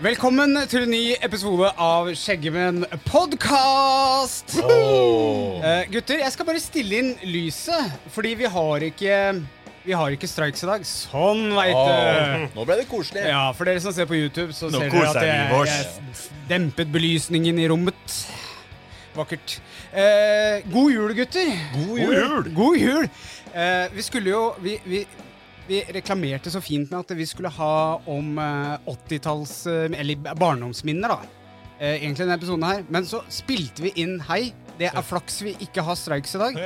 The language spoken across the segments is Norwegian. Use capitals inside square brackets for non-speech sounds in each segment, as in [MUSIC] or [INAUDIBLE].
Velkommen til en ny episode av Skjeggemenn podkast! gutter, jeg skal bare stille inn lyset, fordi vi har ikke Vi har ikke strikes i dag. Sånn, veit du. Nå ble det koselig. Ja, For dere som ser på YouTube, så Nå ser dere at jeg, jeg dempet belysningen i rommet. Vakkert. Eh, god jul, gutter. God jul! God jul! Eh, vi skulle jo vi, vi, vi reklamerte så fint med at vi skulle ha om eh, 80-talls... Eh, eller barndomsminner, da. Eh, egentlig denne episoden her. Men så spilte vi inn Hei, det er flaks vi ikke har strikes i dag.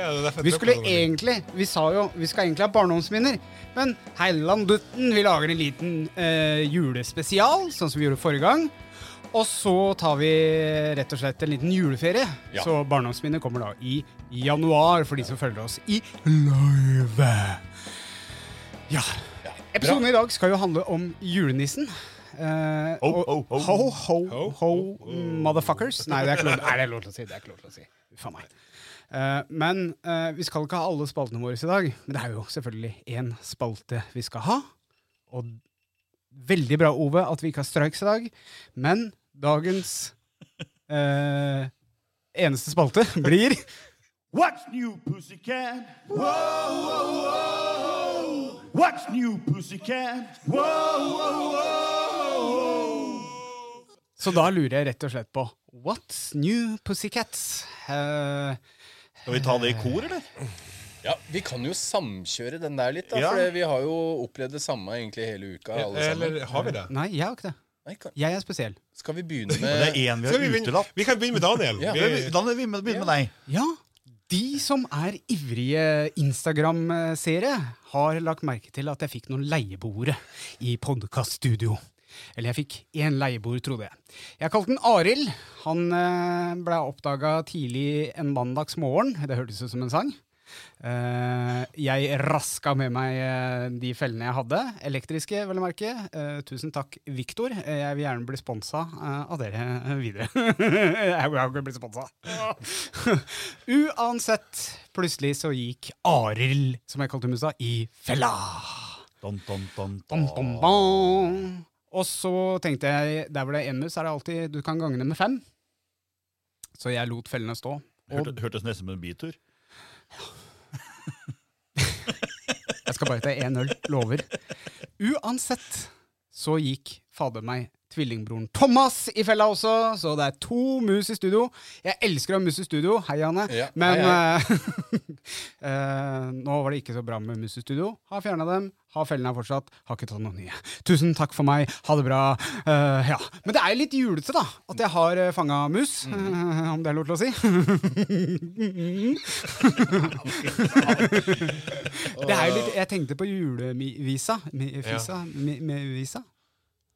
Vi skulle egentlig Vi sa jo vi skal egentlig ha barndomsminner. Men Heilandutten, vi lager en liten eh, julespesial, sånn som vi gjorde forrige gang. Og så tar vi rett og slett en liten juleferie. Ja. Så barndomsminner kommer da i januar, for de som følger oss i live. Ja. Episoden i dag skal jo handle om julenissen. Eh, Ho, og- ho, ho. ho, ho, Ho, motherfuckers. Nei, det er ikke lov, nei, det lov til å si. Det er ikke lov til å si. Faen meg. Eh, men eh, vi skal ikke ha alle spaltene våre i dag. Men det er jo selvfølgelig én spalte vi skal ha. Og veldig bra, Ove, at vi ikke har strikes i dag. Men dagens eh, eneste spalte blir What's new, pussycat? Whoa, whoa, whoa. What's new, pussycat? Whoa, whoa, whoa. Så da lurer jeg rett og slett på What's new, pussycats? Uh, Skal vi ta det i kor, eller? Ja, Vi kan jo samkjøre den der litt, da. Ja. For vi har jo opplevd det samme egentlig hele uka. alle sammen. Eller har vi det? nei, jeg har ikke det. Nei, kan, Jeg er spesiell. skal vi begynne med det er én vi har vi, utelatt. vi kan begynne med Daniel. Ja. Vi, Da er vi begynner med deg. Ja, de som er ivrige Instagram-seere, har lagt merke til at jeg fikk noen leieboere i podkaststudio. Eller jeg fikk én leieboer, trodde jeg. Jeg kalte den Arild. Han eh, ble oppdaga tidlig en mandags morgen. Det hørtes ut som en sang. Eh, jeg raska med meg eh, de fellene jeg hadde. Elektriske, vel å merke. Eh, tusen takk, Viktor. Jeg vil gjerne bli sponsa av dere videre. [LAUGHS] jeg vil ikke bli sponsa. [LAUGHS] Uansett, plutselig så gikk Arild, som jeg kalte musa, i fella. Dun, dun, dun, Bom, bom, bom. Og så tenkte jeg, der hvor det er én mus, er det alltid du kan gange det med fem. Så jeg lot fellene stå. Hørtes nesten som en bitur. [LAUGHS] Jeg skal bare ta én øl. Lover. Uansett så gikk fader meg tvillingbroren Thomas i fella også, så det er to mus i studio. Jeg elsker å ha mus i studio. Hei, Anne. Ja, Men hei, hei. [LAUGHS] eh, nå var det ikke så bra med mus i studio. Har fjerna dem. Har fellene her fortsatt. Har ikke tatt noen nye. Tusen takk for meg. Ha det bra. Eh, ja. Men det er jo litt julete, da. At jeg har uh, fanga mus. eh, om det er lov til å si. [LAUGHS] det er jo litt Jeg tenkte på julevisa. mi- Fisa? mi- mi- Visa?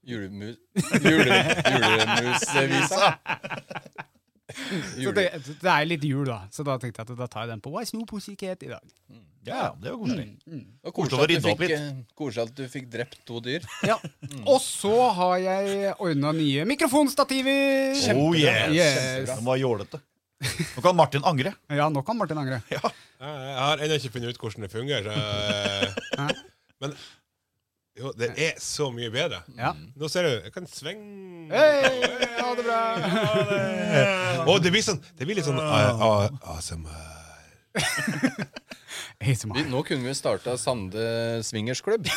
Julemus... Jule, julemusvisa? [LAUGHS] Så det, det er litt jul, da. Så da tenkte jeg at da tar jeg den på What's New Pussycat i dag. Ja, det var koselig. Og Koselig å Koselig at, du fikk, eh, koselig at du fikk drept to dyr. Ja. Og så har jeg ordna nye mikrofonstativer. Oh yes! Yes. Den var jålete. Nå kan Martin angre. Ja, nå kan Martin angre. jeg, jeg har ennå ikke funnet ut hvordan det fungerer. Så, eh, men jo, det er så mye bedre. Ja. Nå ser du, jeg kan svinge Hei, ha det bra! [LAUGHS] Og det blir, sånn, det blir litt sånn uh, uh, ASMR. Vi, nå kunne vi starta Sande swingersklubb. [LAUGHS]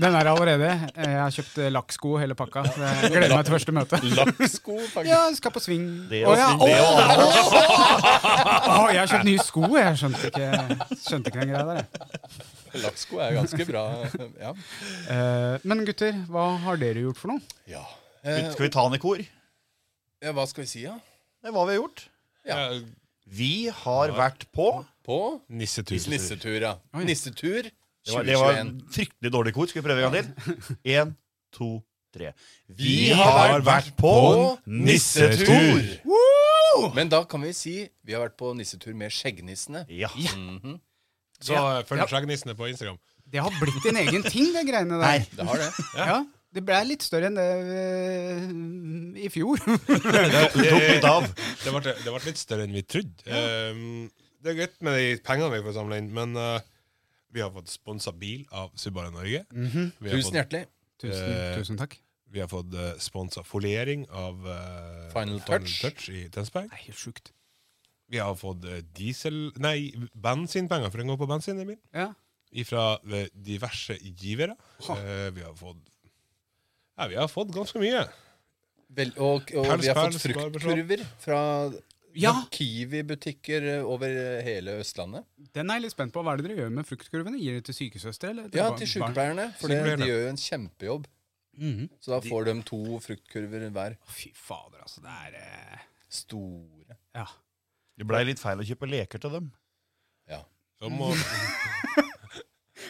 Den er allerede. Jeg har kjøpt eh, lakksko hele pakka. Jeg gleder meg til første møte. [LAUGHS] Lakksko, faktisk. Ja, skal på sving. Det Å, ja. oh, oh, og jeg har kjøpt nye sko. Jeg skjønte ikke, skjønte ikke den greia der. Lakksko er ganske bra. Ja. Eh, men gutter, hva har dere gjort for noe? ja. Eh, Skal vi ta den i kor? ja hva skal vi si, da? Er hva vi har gjort. Ja. Vi har vært på På Nissetur. nissetur, ja. Nissetur Det var, det var 2021. fryktelig dårlig kor. Skal vi prøve en gang til? Én, to, tre. Vi har vært på nissetur. Men da kan vi si vi har vært på nissetur med skjeggnissene. Ja. Mhm. Så eh, følg Skjeggnissene på Instagram. Det har blitt en egen ting, det greiene der. Nei. Det har det. Ja. Det ble litt større enn det uh, i fjor. [LAUGHS] Det. Det ble, det ble litt større enn vi trodde. Um, det er greit med de pengene vi får samla inn, men uh, vi har fått sponsa bil av Subaru Norge. Mm -hmm. Tusen fått, hjertelig. tusen, uh, tusen takk. vi har fått uh, sponsa foliering av uh, Final Touch. i Tønsberg. Det er helt sjukt. Vi har fått diesel... Nei, bensinpenger, for den går på bensin i bilen. Ja. Fra diverse givere. Uh, vi har fått Ja, vi har fått ganske mye. Vel, og, og Pels, vi har fått fruktkurver fra Ja. Kiwi-butikker over hele Østlandet. Den er jeg litt spent på. Hva er det dere gjør med fruktkurvene? Gir de til sykesøstre? Eller Ja, til sykepleierne. For de gjør jo en kjempejobb. Mhm. Så da får de to fruktkurver hver. Fy fader, altså. Det er eh, Store. Ja. Det blei litt feil å kjøpe leker til dem. Ja. Så må, [LAUGHS]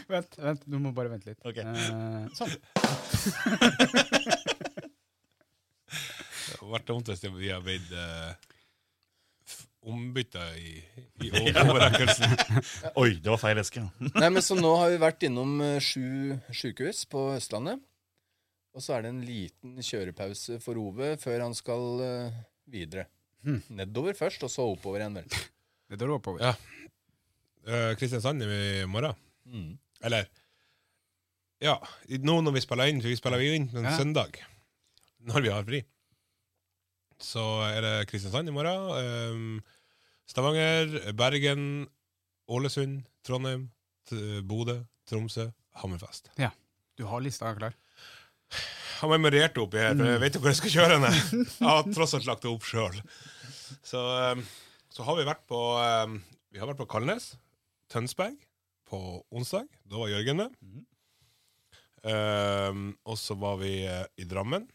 Vent, vent, du må bare vente litt. Ok. Eh, sånn. det vært dumt hvis vi har blitt uh, ombytta i, i [LAUGHS] overrekkelsen. [LAUGHS] Oi, det var feil eske. [LAUGHS] Nei, men Så nå har vi vært innom eh, sju sykehus på Østlandet. Og så er det en liten kjørepause for Ove før han skal uh, videre. Hmm. Nedover først, og så oppover igjen. vel. Nedover oppover. Ja. Uh, Kristiansand i morgen. Mm. Eller Ja, nå når vi spiller inn, for vi spiller jo inn en Ja. søndag, når vi har fri, så er det Kristiansand i morgen. Um, Stavanger, Bergen, Ålesund, Trondheim, Bodø, Tromsø, Hammerfest. Ja. Du har lista klar. har memorert det oppi her, for jeg vet jo hvor jeg skal kjøre henne. Jeg har tross alt lagt det opp sjøl. Så, um, så har vi vært på um, Vi har vært på Kalnes, Tønsberg, på onsdag. Da var Jørgen med. Um, og så var vi uh, i Drammen.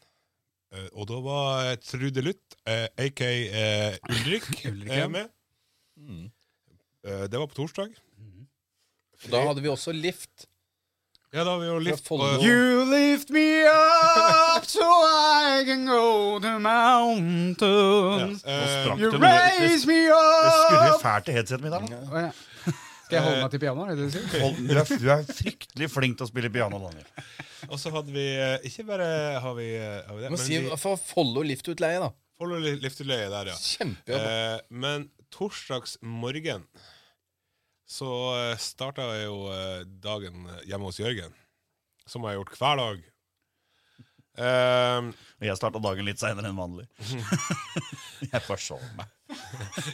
Uh, og da var uh, Trude Luth, uh, aka eh, Ulrik, [LAUGHS] Ulrik, eh, med. Mm. Eh, det var på torsdag. Og Da hadde vi også lift. Ja, da har vi jo lift og- You lift me up so I can go to mountains. Ja, eh, You raise me up det skurrer jo fælt i headsetet mitt her ja. Skal jeg holde meg til pianoet? Er det det du sier? Hold- Du er, du er fryktelig flink til å spille piano, Daniel. Og så hadde vi eh, Ikke bare har vi, eh, har vi det, men si vi for Follo liftutleie, da. Follo liftutleie der, ja. Kjempejobb. Eh, men torsdags morgen så eh, starta jeg jo eh, dagen hjemme hos Jørgen, som jeg har gjort hver dag. Eh, jeg starta dagen litt seinere enn vanlig. [LAUGHS] jeg forsov meg.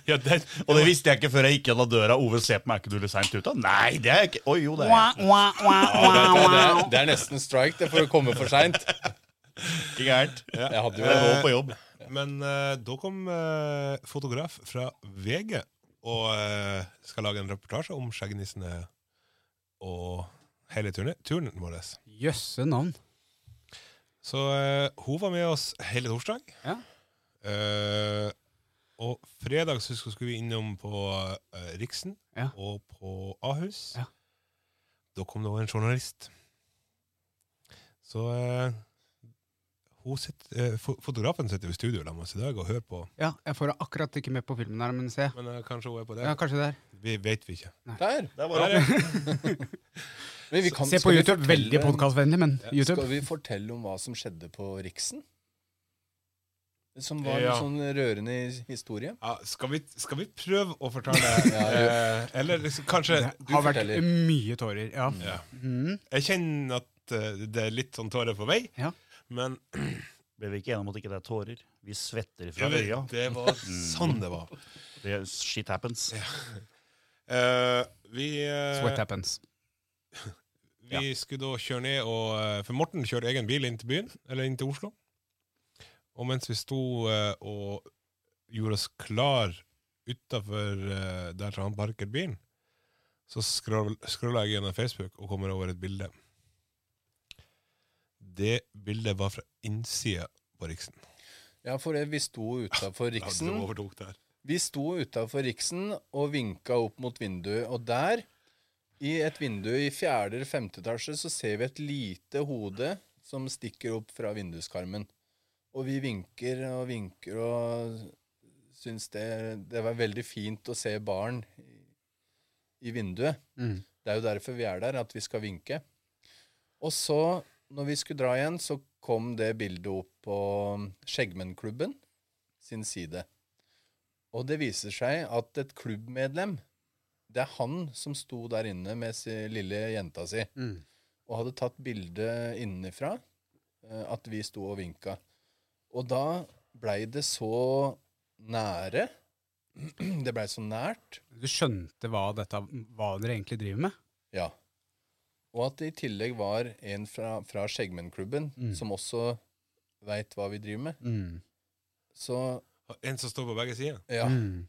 Ja, det, Og det visste jeg ikke før jeg gikk gjennom døra. Ove, se på meg, er ikke du litt seint ute? Nei, det er jeg ikke. Oi, jo, det er jeg. Ja, det, det, er, det er nesten strike det for å komme for seint. Ikke gærent. Jeg hadde jo vært Eh, på jobb. Men uh, da kom uh, fotograf fra VG og uh, skal lage en reportasje om skjeggnissene og hele turen, turen vår. Jøsse navn. Så eh, hun var med oss hele torsdag. Ja. Eh, og fredag så skulle vi innom på uh, Riksen Ja. og på Ahus. Ja. Da kom det også en journalist. Så uh, hun sitter, eh, fotografen sitter i studio med oss i dag og hører på. Ja, jeg får akkurat ikke med på filmen her, men se. Men uh, kanskje hun er på det. Ja, kanskje det er. Vi vet vi ikke. Der. Det er bare Der, var hun. [LAUGHS] Se på YouTube. fortelle- Veldig podkastvennlig, men YouTube. Skal vi fortelle om hva som skjedde på Riksen? Som var Ja. en sånn rørende historie. Ja, skal, vi, skal vi prøve å fortelle [LAUGHS] Ja, eh, Eller liksom, kanskje Det har vært forteller. mye tårer. Ja. ja. Mhm. Jeg kjenner at eh, det er litt sånn tårer på vei, Ja. men [CLEARS THROAT] Ble vi ikke enige om at det ikke er tårer? Vi svetter fra det, øya. det var sånn det var. Det, shit happens. Uh, vi uh, Sweat happens. [LAUGHS] vi skulle da kjøre ned og For Morten kjørte egen bil inn til byen, eller inn til Oslo. Og mens vi sto eh, og gjorde oss klar utafor der han parket bilen, Så scroll, jeg gjennom Facebook og kommer over et bilde. Det bildet var fra innsida på Riksen. Ja, for det, vi sto utafor [LAUGHS] Riksen. Ja. Vi sto utafor Riksen og vinka opp mot vinduet, og der, i et vindu i fjerde eller femte etasje, så ser vi et lite hode som stikker opp fra vinduskarmen. Og vi vinker og vinker og syns det, det var veldig fint å se barn i, i vinduet. Mm. Det er jo derfor vi er der, at vi skal vinke. Og så, når vi skulle dra igjen, så kom det bildet opp på Skjeggmennklubben sin side. Og det viser seg at et klubbmedlem, det er han som sto der inne med sin lille jenta si, Mm. og hadde tatt bilde innenfra, eh, at vi sto og vinka. Og da blei det så nære. [CLEARS THROAT] Det blei så nært. Du skjønte hva, dette, hva dere egentlig driver med? Ja. Og at det i tillegg var en fra, fra Skjeggmennklubben Mm. som også veit hva vi driver med. Mm. Så En som står på begge sider. ja, Mm.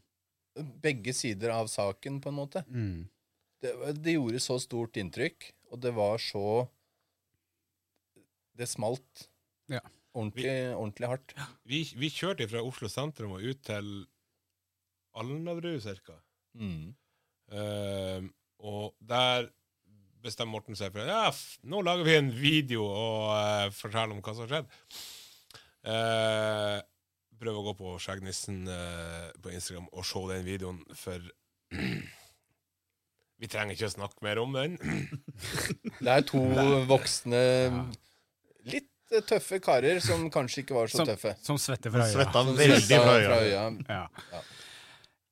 begge sider av saken, på en måte. Mm. Det, det gjorde så stort inntrykk, og det var så Det smalt Ja. Ordentlig, ordentlig hardt. Vi, vi kjørte fra Oslo sentrum og ut til Alnabru, cirka. Mm. Uh, og der bestemmer Morten seg for ja, nå lager vi en video og uh, forteller om hva som har skjedd. Uh, prøv å gå på Skjeggnissen uh, på Instagram og se den videoen, for [CLEARS THROAT] vi trenger ikke å snakke mer om den. [LAUGHS] [LAUGHS] Det er to voksne, litt eh, tøffe karer som kanskje ikke var så Som, tøffe. som svetter fra øya. Svetta veldig fra fra øya. Ja. Ja.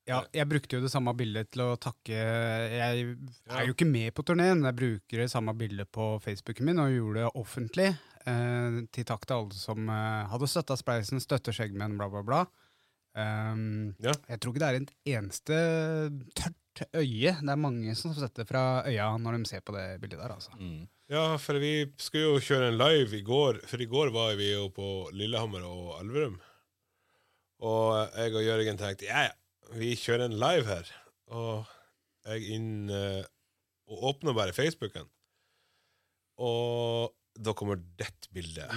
ja, jeg brukte jo det samme bildet til å takke Jeg er jo ikke med på turneen, jeg bruker det samme bildet på Facebooken min og gjorde det offentlig. Eh, til takk til alle som eh, hadde støtta Spleisen, støtter Skjeggmenn, bla, bla, bla. Um, Ja. Jeg tror ikke det er et eneste tørt øye. Det er mange som setter fra øya når de ser på det bildet der, altså. Mm. Ja, for vi skulle jo kjøre en live i går, for i går var vi jo på Lillehammer og Elverum. Og jeg og Jørgen tenkte ja, ja, vi kjører en live her. Og jeg inn eh, og åpner bare Facebooken. Og da kommer dette bildet.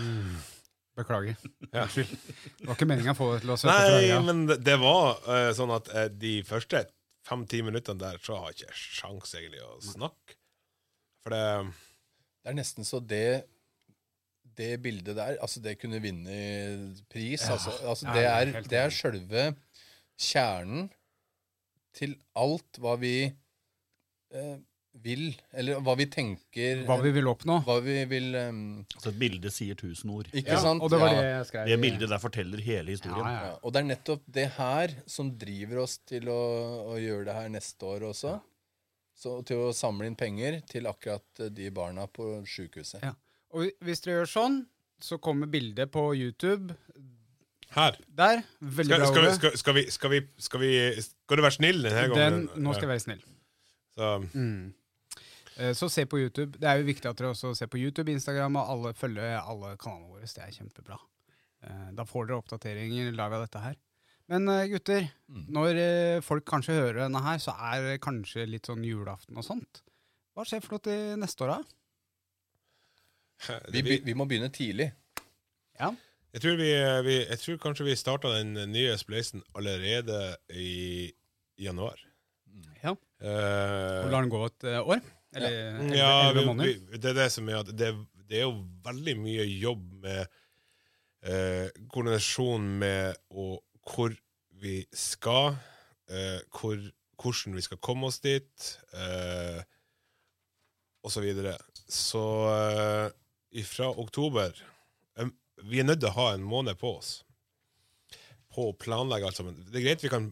Beklager. Ja. Det var ikke meninga å få det til å svette fra Nei, men det, det var uh, sånn at uh, de første fem-ti minuttene der, så har jeg ikke sjans egentlig å snakke. For det Det er nesten så det det bildet der, altså det kunne vinne pris. altså, altså Ja, det, er, det er sjølve kjernen til alt hva vi eh, vil, eller hva vi tenker Hva vi vil oppnå. hva vi vil um... Så et bilde sier tusen ord. Ikke Ja, sant? og det var Ja. det jeg skrev. Det bildet der forteller hele historien. Ja, ja. Ja, og det er nettopp det her som driver oss til å, å gjøre det her neste år også. Så, til å samle inn penger til akkurat eh, de barna på sjukehuset. Ja. Og hvis dere gjør sånn, så kommer bildet på YouTube Her. der. Veldig Skal, bra, skal, vi, skal, skal, vi, skal, vi, skal vi Skal du være snill denne Den, nå skal jeg være snill. Så, Mm. Eh, Så se på YouTube. Det er jo viktig at dere også ser på YouTube, Instagram og alle, følger alle kanalene våre. Det er kjempebra. Eh, Da får dere oppdateringer live av dette her. Men eh, gutter, Mm. når folk kanskje hører denne her, så er det kanskje litt sånn julaften og sånt. Hva skjer for noe til neste år, da? Vi, vi må begynne tidlig. Ja. jeg, tror vi, vi, jeg tror kanskje vi starta den nye spleisen allerede i januar. ja. Uh, Og lar den gå et år? Eller ja, elleve vi, måneder? vi, det er det som er at det, det er jo veldig mye jobb med eh, koordinasjon med og hvor vi skal, eh, hvor, hvordan vi skal komme oss dit, eh, og så videre. Så eh, fra oktober Vi er nødt til å ha en måned på oss på å planlegge alt sammen. Det er greit vi kan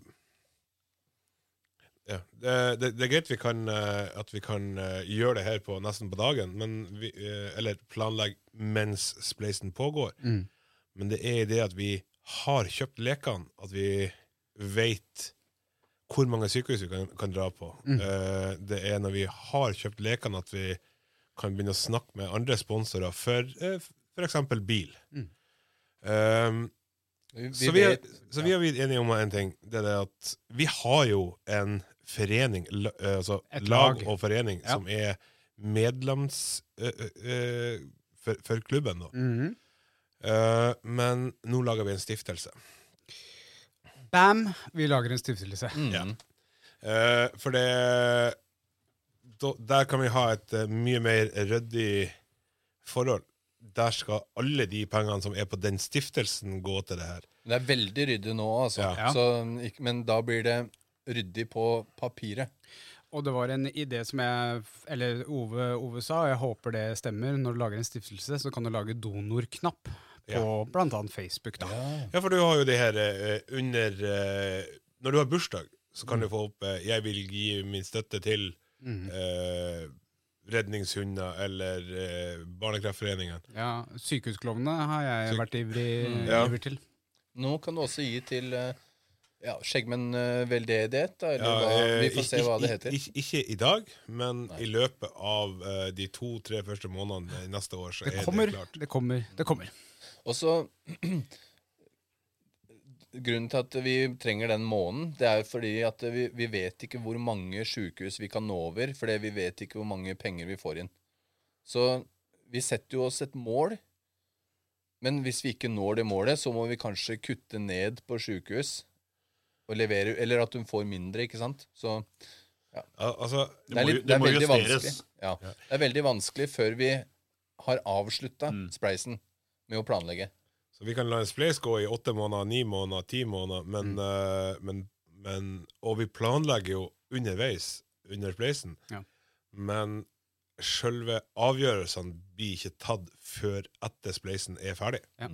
ja, det, det, det er greit vi kan, eh, at vi kan eh, gjøre det her på nesten på dagen, men vi, eh, eller planlegge mens spleisen pågår. Mm. Men det er det at vi har kjøpt lekene, at vi vet hvor mange sykehus vi kan, kan dra på. Mm. Det er når vi har kjøpt lekene at vi kan begynne å snakke med andre sponsorer for f.eks. bil. Mm. Um, Vi, Så vi, er, så vi har blitt enige om en ting. Det er det at vi har jo en forening, la- eh, altså Et lag lag. og forening, Ja. som er medlems eh, eh, for, for klubben. Da. Mm -hmm. uh, men nå lager vi en stiftelse. Bam! Vi lager en stiftelse. mm, Ja. Uh, for det da, Der kan vi ha et uh, mye mer ryddig forhold. Der skal alle de pengene som er på den stiftelsen, gå til det her. Det er veldig ryddig nå, altså. Ja. Så, men da blir det ryddig på papiret. Og det var en idé som jeg Eller Ove, Ove sa, og jeg håper det stemmer. Når du lager en stiftelse, så kan du lage donorknapp på Ja. blant annet Facebook. da. Ja, for du har jo det her eh, under eh, Når du har bursdag, så kan du få opp eh, 'Jeg vil gi min støtte til eh, Redningshunder' eller eh, Barnekreftforeningen. Ja, Sykehusklovnene har jeg Syk- vært ivrig, Ja. til. Nå kan du også gi til eh, ja, Skjeggmenn eh, veldedighet, da, eller Ja, hva? eh, Vi får se hva det heter. Ikke, ikke i dag, men Nei. i løpet av uh, de to-tre første månedene neste år, så Det er kommer, det klart. det kommer, det kommer. Og så [CLEARS THROAT] Grunnen til at vi trenger den måneden, det er fordi at vi, vi vet ikke hvor mange sykehus vi kan nå over, fordi vi vet ikke hvor mange penger vi får inn. Så vi setter jo oss et mål, men hvis vi ikke når det målet, så må vi kanskje kutte ned på sykehus og levere Eller at hun får mindre, ikke sant? Så ja. altså, det er, litt, det er må veldig justeres. vanskelig. Ja. Det er veldig vanskelig før vi har avslutta Mm. spleisen med å planlegge. så vi kan la en spleis gå i åtte måneder, ni måneder, ti måneder, men, Mm. uh, men, men Og vi planlegger jo underveis under spleisen, Ja. men selve avgjørelsene blir ikke tatt før etter spleisen er ferdig. Ja.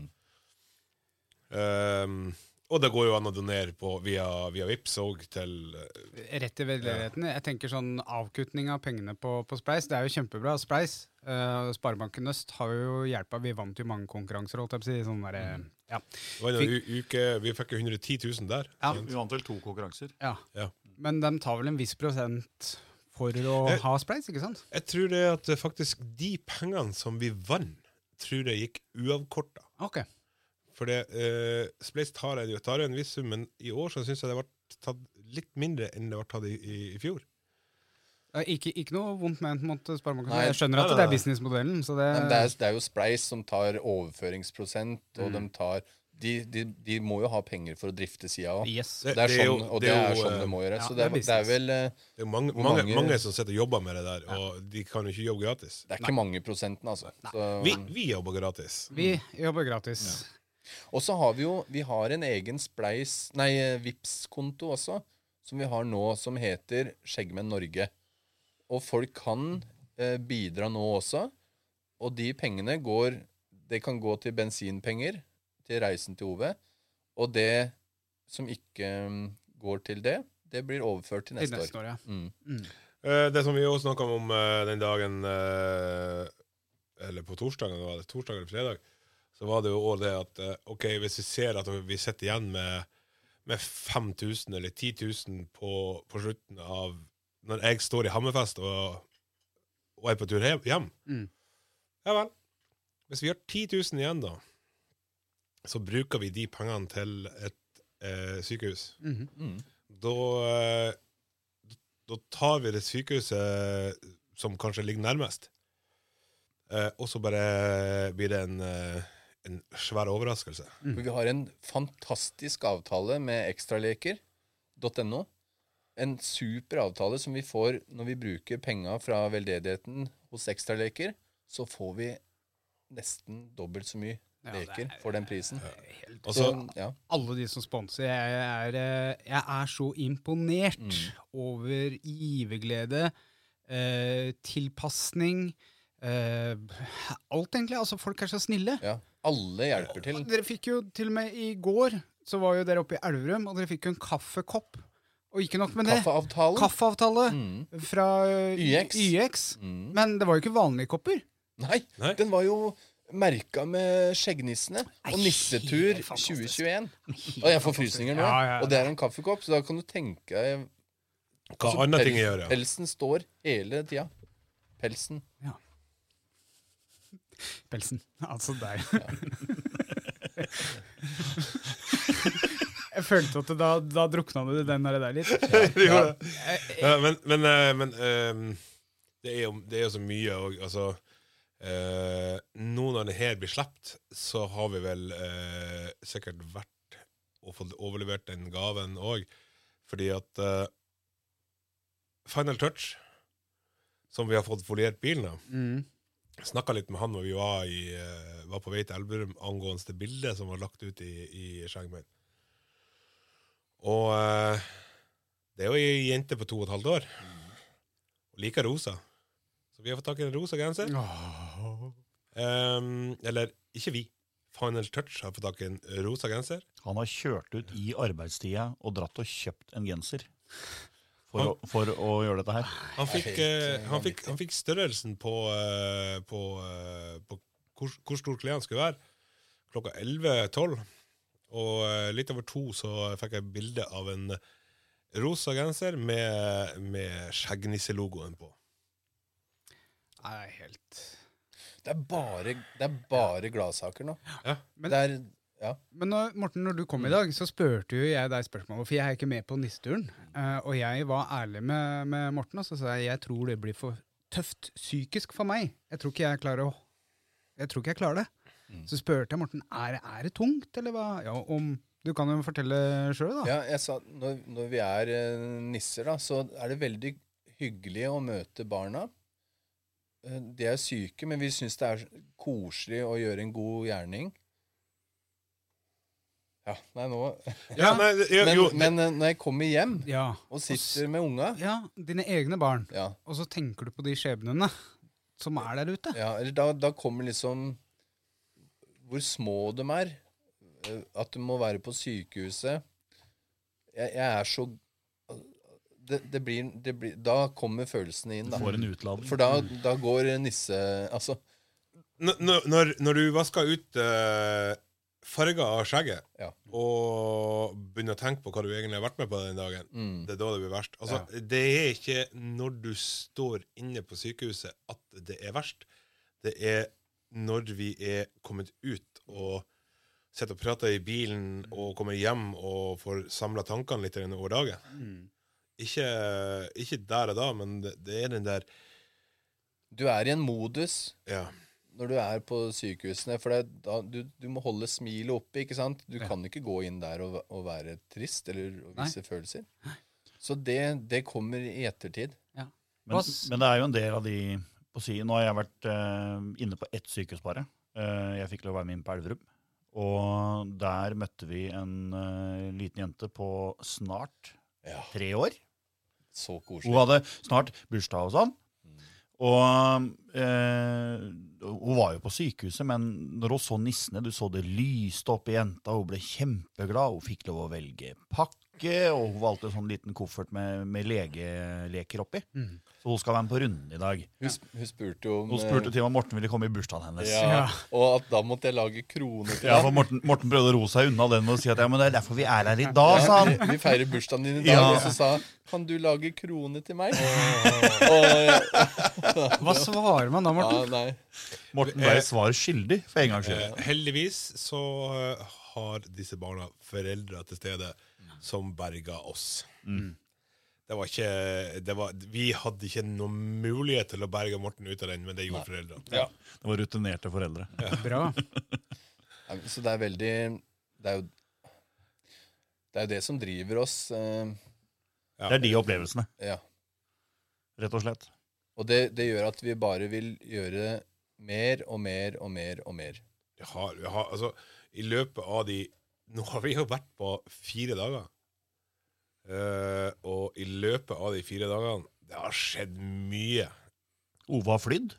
Um, og det går jo an å donere på via, via Vipps òg til eh, Rett til veldedigheten. Jeg tenker sånn avkutning av pengene på, på Spleis, det er jo kjempebra. Spleis, uh, Sparebanken Øst har jo hjelpa. Vi vant jo mange konkurranser, holdt jeg på å si. Sånn der, Mm. ja. Det var en uke Vi fikk jo 110 000 der. Ja. Vi vant vel to konkurranser. ja. Ja. Men de tar vel en viss prosent for å jeg, ha Spleis, ikke sant? Jeg tror det at faktisk de pengene som vi vant, tror jeg gikk uavkorta. Ok. For det, uh, Spleis tar, en- tar en viss sum, men i år så syns jeg det ble tatt litt mindre enn det ble tatt i, i, i fjor. Eh, Ikke, ikke noe vondt ment mot Sparebanken. Nei, Jeg skjønner at det er businessmodellen. Så det, det, er, det er jo Spleis som tar overføringsprosent, og Mm. de tar de, de, de må jo ha penger for å drifte sida òg. Yes. Det, det sånn, og det det er er sånn eh, det må gjøre. ja, Så det det er er, vel eh, Det er mange, mange, mange- som sitter og jobber med det der, og de kan jo ikke jobbe gratis. Det er ikke mange prosentene, altså. Så, Vi, vi jobber gratis. Vi jobber gratis. Og så har vi jo Vi har en egen Spleis Nei, vips konto også, som vi har nå, som heter Skjeggmenn Norge. Og folk kan eh, bidra nå også. Og de pengene går Det kan gå til bensinpenger til reisen til Ove. Og det som ikke mm, går til det, det blir overført til Til neste, neste år. år, ja. Mm. Mm. Eh, det som vi også snakka om eh, den dagen eh, Eller på torsdagen, var det torsdag eller fredag, så var det jo også det at eh, OK, hvis vi ser at vi sitter igjen med, med 5000 eller 10 000 på, på slutten av Når jeg står i Hammerfest og, og er på tur hjem, Mm. Ja vel. Hvis vi har 10 000 igjen, da, så bruker vi de pengene til et eh, sykehus Mhm. Mm. da, da tar vi det sykehuset som kanskje ligger nærmest. Eh, og så bare blir det en, eh, en svær overraskelse. Mm. For vi har en fantastisk avtale med ekstraleker.no. En super avtale som vi får når vi bruker penga fra veldedigheten hos ekstraleker. Så får vi nesten dobbelt så mye Ja, leker er- for den prisen. Helt Også, Så, så, ja. alle de som sponser. Jeg er, eh, jeg er så imponert Mm. over giverglede, eh, tilpasning eh, Alt, egentlig. Altså, folk er så snille. ja. Alle hjelper til. Dere fikk jo til og med i går Så var jo dere oppe i Elverum, og dere fikk jo en kaffekopp. Og ikke nok med det. Kaffeavtale. Kaffeavtale Mm. fra eh, YX. YX. Mm. Men det var jo ikke vanlige kopper. Nei, Nei. den var jo merka med skjeggnissene. Og nissetur 2021. Og jeg får frysninger nå. Ja, ja, ja. Og det er en kaffekopp, så da kan du tenke hva Altså, andre ting jeg gjør, ja. Pelsen står hele tida. Pelsen. Pelsen. [LAUGHS] Altså der. Jeg følte at da, da drukna du den der der litt. Ja. Ja, men men, eh, men um, det, er jo, det er jo så mye òg. altså, uh, Nå når det her blir sluppet, så har vi vel uh, sikkert vært og fått overlevert den gaven òg. Fordi at uh, Final Touch, som vi har fått foliert bilen av Mm. Snakka litt med han når vi var, i, eh, var på vei til Elverum angående det bildet som var lagt ut i, i skjermen. Og eh, det er jo ei jente på to og et halvt år. Og liker rosa. Så vi har fått tak i en rosa genser. Um, eller ikke vi. Final Touch har fått tak i en rosa genser. Han har kjørt ut i arbeidstida og dratt og kjøpt en genser for, å, for å gjøre dette her. Han fikk, eh, han fikk, han fikk størrelsen på, uh, på, uh, på hvor, hvor stor klient skulle være. Klokka 11-12. Og litt over to så fikk jeg bilde av en rosa genser med, med skjeggnisselogoen på. Nei, helt Det er bare, det er bare gladsaker nå. Ja. Men- det er, ja. Men når, Morten, når du kom i dag, så spurte jo jeg deg spørsmålet, for jeg er ikke med på nisseturen. Uh, og jeg var ærlig med, med Morten, og så sa jeg jeg tror det blir for tøft psykisk for meg. Jeg tror ikke jeg klarer å Jeg tror ikke jeg klarer det. Så spurte jeg Morten er, er det tungt, eller hva? Ja, om Du kan jo fortelle sjøl, da. Ja, jeg sa, når, når vi er uh, nisser, da, så er det veldig hyggelig å møte barna. Uh, de er syke, men vi syns det er koselig å gjøre en god gjerning. Ja, nei, nå [LAUGHS] Ja, nei, jo, Men, jo, men eh, når jeg kommer hjem Ja. og sitter med unga ja, dine egne barn. ja, Og så tenker du på de skjebnene som er der ute. ja, eller da, da kommer liksom Hvor små de er. eh, At du må være på sykehuset. Jeg, jeg er så det, det, blir, det blir Da kommer følelsene inn, da. får en utladning. For da, da går nisse... Altså, N- når, når, når du vaska ut uh, farger av skjegget, Ja. og begynner å tenke på hva du egentlig har vært med på den dagen, mm, det er da det blir verst. Altså, Det er ikke når du står inne på sykehuset at det er verst. Det er når vi er kommet ut og sitter og prater i bilen og kommer hjem og får samla tankene litt over dagen. Ikke, ikke der og da, men det, det er den der du er i en modus Ja. Når du er på sykehusene, for det, da, du, du må holde smilet oppe, ikke sant? Du kan ikke gå inn der og, og være trist eller vise Nei. følelser. Så det, det kommer i ettertid. Ja. Men, men det er jo en del av de på si, Nå har jeg vært uh, inne på ett sykehus bare. Uh, jeg fikk lov å være med inn på Elverum. Og der møtte vi en uh, liten jente på snart Ja, tre år. så koselig. Hun hadde snart bursdag og sånn. Og eh, hun var jo på sykehuset, men når hun så nissene, du så det lyste opp i jenta, hun ble kjempeglad. Hun fikk lov å velge pakke, og hun valgte en sånn liten koffert med, med legeleker oppi. Mm. Så hun skal være med på runden i dag. Hun, hun spurte jo om Hun spurte til om Morten ville komme i bursdagen hennes. ja, Ja. Og at da måtte jeg lage kroner til Ja, for Morten, Morten prøvde å roe seg unna den med å si at ja, men det er derfor vi er her i dag, sa han. Vi, vi feirer bursdagen din i dag, Ja. og så sa han, kan du lage krone til meg? og, Hva svarer man da, Morten? Morten ble svar skyldig, for en gangs skyld. Eh, heldigvis så eh, har disse barna foreldre til stede som berga oss. Det var ikke det var, Vi hadde ikke noen mulighet til å berge Morten ut av den, men det gjorde foreldrene. Ja. Det var rutinerte foreldre. [LAUGHS] Bra. Ja, Så det er veldig Det er jo det er jo det som driver oss. eh, Ja. Det er de opplevelsene, ja. rett og slett. Og det, det gjør at vi bare vil gjøre mer og mer og mer og mer. Jeg har, vi har, altså, I løpet av de Nå har vi jo vært på fire dager. Uh, og i løpet av de fire dagene Det har skjedd mye. Ove har flydd.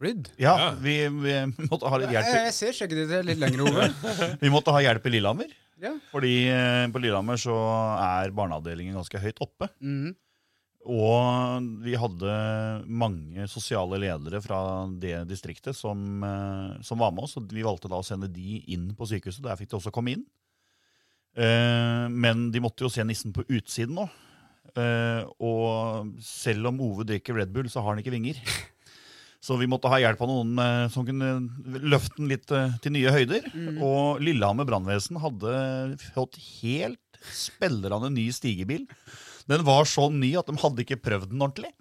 Flydd. Ja, Ja. Vi, vi måtte ha litt hjelp. Jeg, jeg ser skjegget ditt litt lenger, Ove. [LAUGHS] Vi måtte ha hjelp i Lillehammer. Ja. Fordi eh, på Lillehammer så er barneavdelingen ganske høyt oppe. Mhm. Og vi hadde mange sosiale ledere fra det distriktet som, eh, som var med oss. Og vi valgte da å sende de inn på sykehuset. Der fikk de også komme inn. Eh, men de måtte jo se nissen på utsiden nå. Eh, og selv om Ove drikker Red Bull, så har han ikke vinger. [LAUGHS] Så vi måtte ha hjelp av noen som kunne løfte den litt til nye høyder. Og Lillehammer brannvesen hadde fått helt spillerne ny stigebil. Den var så ny at de hadde ikke prøvd den ordentlig.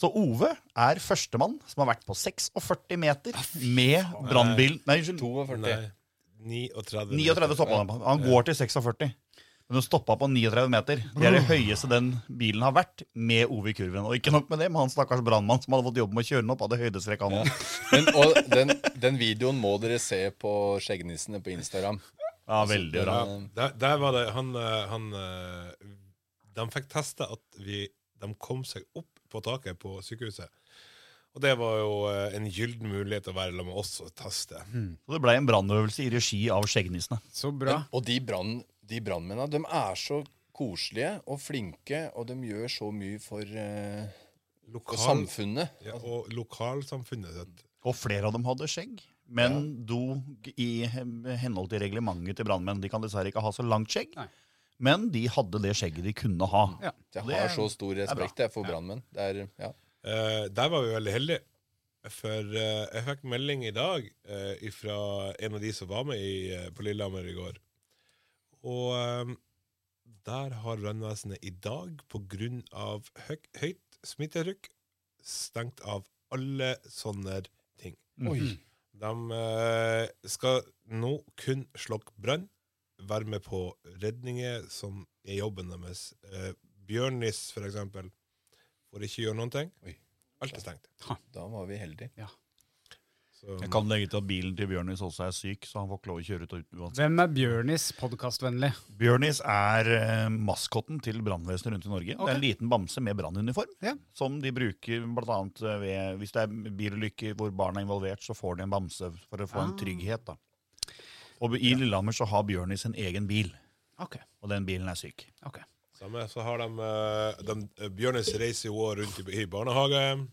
Så Ove er førstemann som har vært på 46 meter med brannbil Nei, unnskyld. 42. Nei, 39. 39 stoppa han på. Han går til 46. Men hun stoppa på 39 meter. Det er det høyeste den bilen har vært med Ove i kurven. Og ikke nok med det, men han stakkars brannmann som hadde fått jobb med å kjøre den opp, hadde høydestrekk han òg. Men, og den, den videoen må dere se på Skjeggnissene på Instagram. Ja, veldig bra. Der, der var det Han, eh, han eh, De fikk testa at vi, de kom seg opp på taket på sykehuset. Og det var jo eh, en gyllen mulighet å være sammen med oss og teste. Så det blei en brannøvelse i regi av Skjeggnissene. Så bra. Og de, brann, de brannmennene, de er så koselige og flinke, og de gjør så mye for, eh, for Lokal, samfunnet. ja, og lokalsamfunnet sitt. Og flere av dem hadde skjegg, men dog i henhold til reglementet til brannmenn. De kan dessverre ikke ha så langt skjegg, Nei. Men de hadde det skjegget de kunne ha. Ja. Jeg har så stor respekt jeg, for brannmenn. Det ja. Uh, der var vi veldig heldige. For uh, jeg fikk melding i dag uh, fra en av de som var med i, eh, på Lillehammer i går. Og eh, der har brannvesenet i dag, av høy, høyt smittetrykk, stengt av alle sånne ting. Oi. De eh, skal nå kun slokke brann, være med på redninger, som er jobben deres. Uh, Bjørnis, for eksempel, får ikke gjøre noen ting. Oi. Alt er stengt. Da var vi heldige. Så, Jeg kan legge til at bilen til Bjørnis også er syk, så han får ikke lov å kjøre ut uansett. Hvem er Bjørnis podkastvennlig? Bjørnis er eh, maskotten til brannvesenet rundt i Norge. Det er en liten bamse med brannuniform, Ja. som de bruker annet eh, Hvis det er bilulykker hvor barn er involvert, så får de en bamse for å få en Ah. trygghet. da. Og i Lillehammer så har Bjørni sin egen bil, Ok, og den bilen er syk. ok. samme, så har de, eh, de Bjørnis Bjørnes reiser jo også rundt i, i barnehage.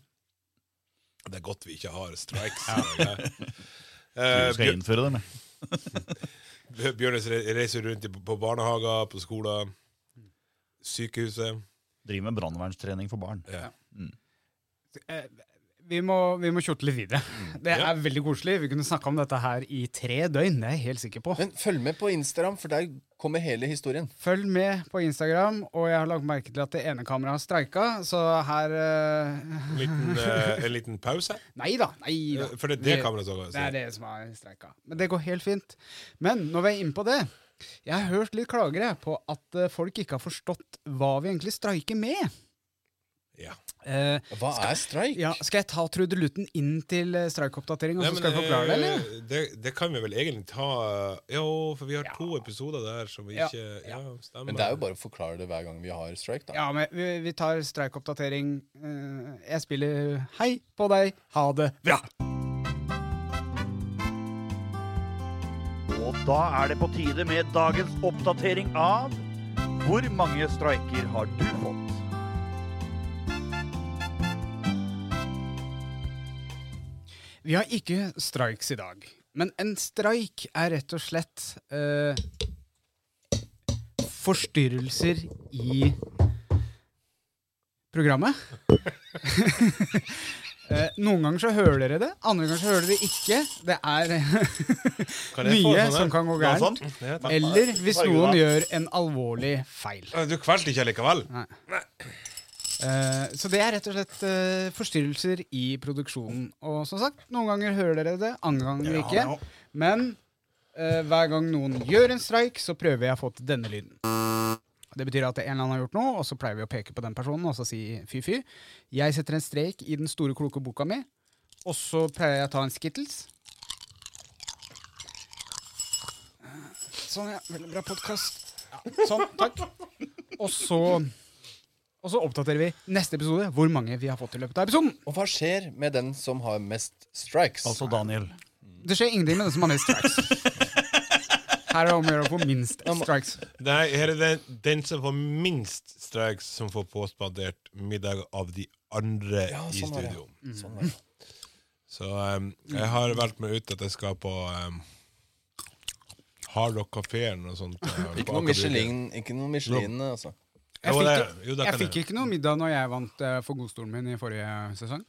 Det er godt vi ikke har strikes. [LAUGHS] [LAUGHS] Du Eh, skal innføre det jeg. [LAUGHS] Bjørnis re- reiser rundt i, på barnehager, på skoler, sykehuset. Driver med brannvernstrening for barn. Ja. Eh, Vi må, vi må kjorte litt videre. Det er Ja. veldig koselig. Vi kunne snakka om dette her i tre døgn, det er jeg helt sikker på. Men følg med på Instagram, for der kommer hele historien. Følg med på Instagram, og jeg har lagt merke til at det ene kameraet har streika, så her uh... En liten, uh, [LAUGHS] en liten pause. Nei da. Nei da. Eh, For det er det kameraet som Det er det som har streika. Men det går helt fint. Men når vi er inne på det Jeg har hørt litt klagere på at folk ikke har forstått hva vi egentlig streiker med. Ja. Eh, Hva er streik? ja, skal jeg ta trudelutten inn til eh, streikoppdatering, og så skal jeg forklare det, eller? eh, det, det kan vi vel egentlig ta Jo, for vi har Ja. to episoder der som vi Ja, ikke Ja, stemmer. Men det er jo bare å forklare det hver gang vi har streik, da. Ja, men vi, vi tar streikoppdatering. Eh, jeg spiller Hei på deg, ha det bra. Og da er det på tide med dagens oppdatering av Hvor mange streiker har du fått? Vi har ikke strikes i dag, men en streik er rett og slett eh, forstyrrelser i programmet. [LAUGHS] eh, noen ganger så hører dere det, andre ganger så hører dere det ikke. Det er [LAUGHS] mye sånn som kan gå gærent. Eller hvis noen gjør en alvorlig feil. Eh, Du kvelte ikke likevel? Eh, så det er rett og slett eh, forstyrrelser i produksjonen. Og som sagt, noen ganger hører dere det, andre ganger ikke. Men eh, hver gang noen gjør en streik, så prøver jeg å få til denne lyden. Det betyr at en eller annen har gjort noe, og så pleier vi å peke på den personen og så si fy-fy. Jeg setter en strek i den store, kloke boka mi, og så pleier jeg å ta en Skittles. Sånn, ja. Veldig bra podkast. Ja, sånn, takk. Og så og så oppdaterer vi neste episode hvor mange vi har fått i løpet av episoden. Og hva skjer med den som har mest strikes? Altså Daniel. Det skjer ingenting med den som har mest strikes. [LAUGHS] Her er det om å gjøre å få minst strikes. Nei, her er det den som får minst strikes, som får påspandert middag av de andre Ja, i sånn i studio. studio. Sånn. Så um, jeg har valgt meg ut at jeg skal på um, Hard Rock Kafé eller noe sånt. [LAUGHS] uh, Ikke noe Michelin, ikke noe Michelin altså. Jeg Jo, fikk, det- jo, det jeg fikk ikke noe middag når jeg vant uh, for godstolen min i forrige sesong.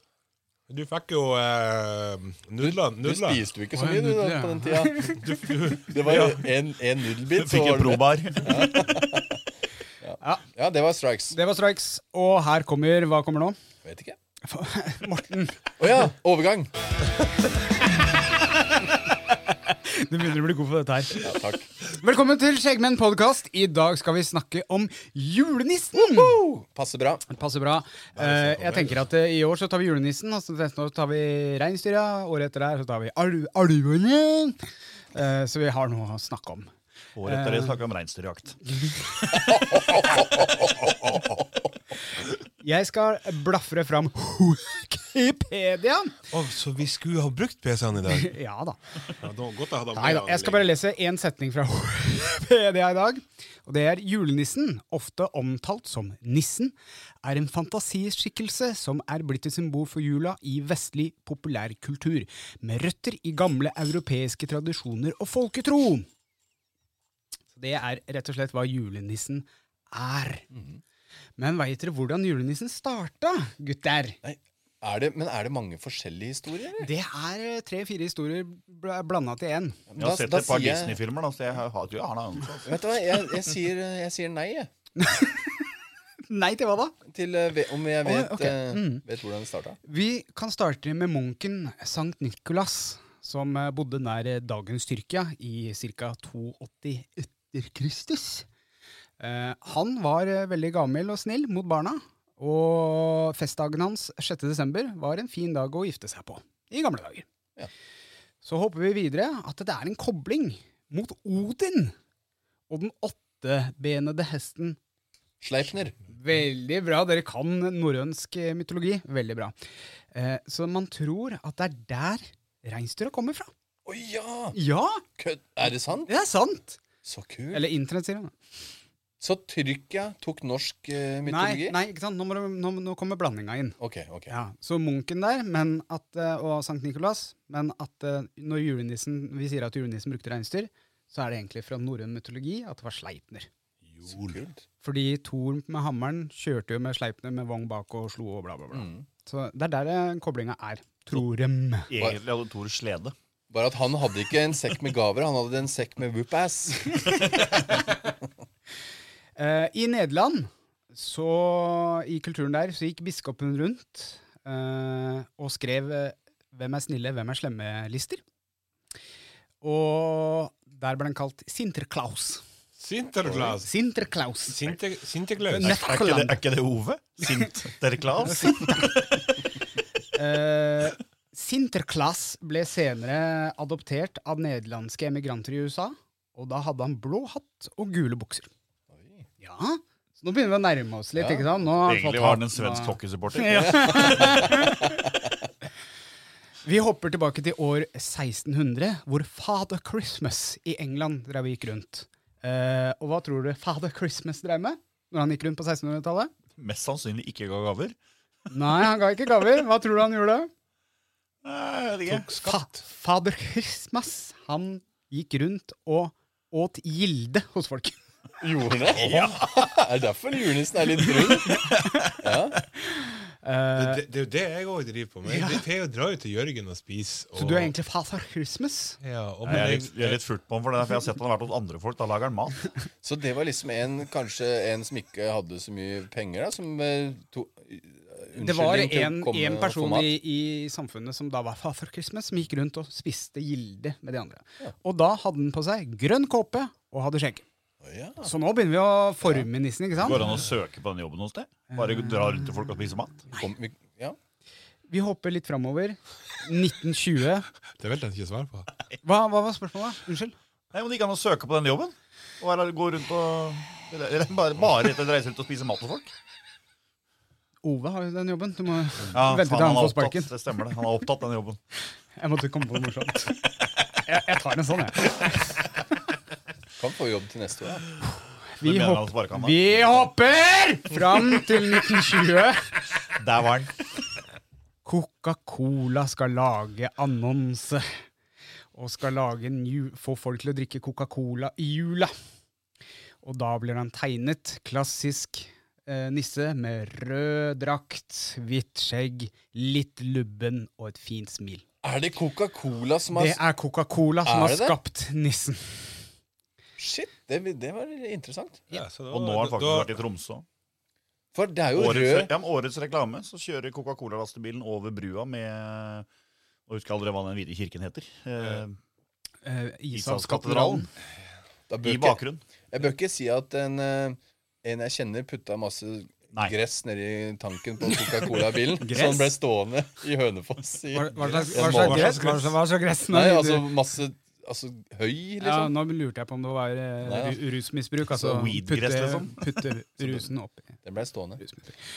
Du fikk jo eh, nudler. Du nudler. spiste jo ikke så mye du, da, nudler, på den tida. [LAUGHS] Du, du, Det var jo en, ja. nudelbit. Du Fikk en probar. [LAUGHS] Ja, det var strikes. Det var strikes. Og her kommer Hva kommer nå? Vet ikke. [LAUGHS] Morten. Å ja, overgang. Du begynner å bli god for dette her. Ja, takk. Velkommen til Skjeggmenn podkast. I dag skal vi snakke om julenissen. Passer bra. Passer bra. Eh, jeg tenker at eh, I år så tar vi julenissen, altså neste år tar vi reinsdyra. Året etter der så tar vi al alvene. Eh, så vi har noe å snakke om. Året etter det snakker vi om reinsdyrjakt. [LAUGHS] Jeg skal blafre fram Wikipedia. Oh, så vi skulle ha brukt PC-en i dag? [LAUGHS] Ja da. Ja, da, ha Nei da. Jeg skal bare lese én setning fra [LAUGHS] Wikipedia i dag. Og det er julenissen, ofte omtalt som nissen, er en fantasiskikkelse som er blitt et symbol for jula i vestlig populærkultur, med røtter i gamle europeiske tradisjoner og folketro. Så det er rett og slett hva julenissen er. Men veit dere hvordan julenissen starta, gutter? Nei, er det, men er det mange forskjellige historier? eller? Det er eh, tre-fire historier bl blanda til én. Jeg har Da- sett da et par jeg- Disney-filmer, så jeg har, tror jeg har noe annet. Vet du hva, jeg, jeg, sier, jeg sier nei, jeg. [LAUGHS] Nei til hva da? Til eh, om jeg vet, oh, okay. eh, Mm. vet hvordan det starta. Vi kan starte med munken Sankt Nikolas, som bodde nær dagens Tyrkia i ca. 82 etter Kristus. Eh, han var veldig gammel og snill mot barna, og festdagen hans 6. desember var en fin dag å gifte seg på i gamle dager. Ja. Så håper vi videre at det er en kobling mot Odin og den åttebenede hesten Sleipner. Veldig bra. Dere kan norrønsk mytologi. Veldig bra. Eh, så man tror at det er der reinsdyra kommer fra. Å ja! Ja, Kødd. Er det sant? det er sant! Så kult. Eller internett, sier han. Så Tyrkia tok norsk eh, mytologi? nei, ikke sant? Nå, må du, nå, nå kommer blandinga inn. Ok, ok. Ja, Så munken der men at, eh, og Sankt Nikolas, men at eh, når julenissen, vi sier at julenissen brukte reinsdyr, så er det egentlig fra norrøn mytologi at det var Sleipner. Så kult. Fordi Thor med hammeren kjørte jo med Sleipner med vogn bak og slo og bla, bla, bla. Mm. Så det er der eh, koblinga er. Tror dem. Egentlig hadde Thor slede. Bare at han hadde ikke en sekk med gaver, han hadde en sekk med whoop-ass. [LAUGHS] Eh, I Nederland, så i kulturen der, så gikk biskopen rundt eh, og skrev eh, 'Hvem er snille, hvem er slemme?'-lister. Og der ble han kalt Sinterklaus. Sinterklaus. Sinterklaus. Sinter, Sinterklaus. Er, Er ikke det, er ikke det Ove? Sinterklaus? Sinterklaus Sinterklaas ble senere adoptert av nederlandske emigranter i USA, og da hadde han blå hatt og gule bukser. Ja, så nå begynner vi å nærme oss litt, Ja. ikke sant? Nå har Egentlig var han en svensk hockeysupporter. Ja. [LAUGHS] Vi hopper tilbake til år 1600, hvor Father Christmas i England drev og gikk rundt. Uh, og hva tror du Father Christmas drev med når han gikk rundt på 1600-tallet? Mest sannsynlig ikke ga gaver. [LAUGHS] Nei, han ga ikke gaver. Hva tror du han gjorde? Nei, jeg vet ikke. Fa Fader Christmas, han gikk rundt og åt gilde hos folk. Gjorde han det? Ja. Er det derfor julenissen er litt brun? Ja. Uh, Det, det er jo det jeg òg driver på med. Jeg pleier å dra ut til Jørgen og spise. Og, så du er egentlig Father Christmas? ja, og, Jeg er litt, jeg er litt furt på ham for det, for jeg har sett han har vært hos andre folk. Da lager han mat. [LAUGHS] Så det var liksom en, kanskje en som ikke hadde så mye penger, da, som eh, to, Det var en, en person i, i samfunnet som da var Father Christmas, som gikk rundt og spiste gilde med de andre. Og da hadde han på seg grønn kåpe og hadde skjegg. Ja. Så nå begynner vi å forme nissen, ikke sant? Går det an å søke på den jobben hos deg? Bare dra rundt til folk og spise mat? Kom, vi, ja. Vi hopper litt framover. 1920. Det vil jeg ikke svare på. Hva, hva var spørsmålet? Unnskyld? Nei, Om Det gikk an å søke på den jobben? Og eller gå rundt og eller Bare, bare rett og slett reise rundt og spise mat hos folk? Ove har jo den jobben. Du må Ja, vente til han, han får sparken. opptatt. Det stemmer det. Han har opptatt, den jobben. Jeg måtte komme på noe morsomt. Jeg, jeg tar en sånn, jeg. Kan få jobb til neste år. Ja. Vi, hopp, vi hopper fram til 1920. Der var den. Coca-Cola skal lage annonse. Og skal lage en ju få folk til å drikke Coca-Cola i jula. Og da blir han tegnet. Klassisk eh, nisse med rød drakt, hvitt skjegg, litt lubben og et fint smil. Er det Coca-Cola som har Det er Coca-Cola som Er har skapt nissen. Shit, det, det var interessant. Ja, så da- Og nå har han faktisk da- vært i Tromsø. For det er jo Årets, rød ja, men årets reklame så kjører Coca-Cola-lastebilen over brua med Og husker aldri hva den hvite kirken heter. Eh, Eh, Ishavskatedralen. da bør I ikke, bakgrunnen. Jeg bør ikke si at en, eh, en jeg kjenner, putta masse Nei. gress nedi tanken på Coca-Cola-bilen. [LAUGHS] Gress? så den ble stående i Hønefoss. I, Hva, hva slags, hva slags gress? Hva slags, hva slags gress? Nei, altså masse altså, høy, ja, liksom. nå lurte jeg på om det var eh, ru- rusmisbruk. Altså [LAUGHS] [LAUGHS] Så weedgress, putte, liksom? putte rusen oppi. Den ble stående.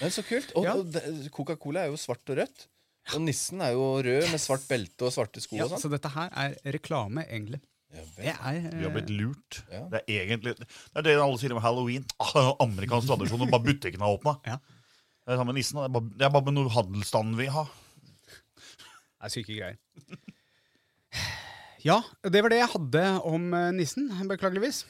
Men så kult. Og, Ja. og det- Coca-Cola er jo svart og rødt. Og nissen er jo rød med svart belte og svarte sko Ja, og sånn. så dette her er reklame, egentlig. Ja, vel. Det er Vi har eh, blitt lurt. Ja. Det er egentlig Det er det alle sier om halloween. Ah, [LAUGHS] amerikansk tradisjon. og Bare butikken har åpna. Ja. Det er sammen med nissen. Det er bare, det er bare med noe handelsstand vi har. det er syke greier. Ja, det var det jeg hadde om eh, nissen, beklageligvis.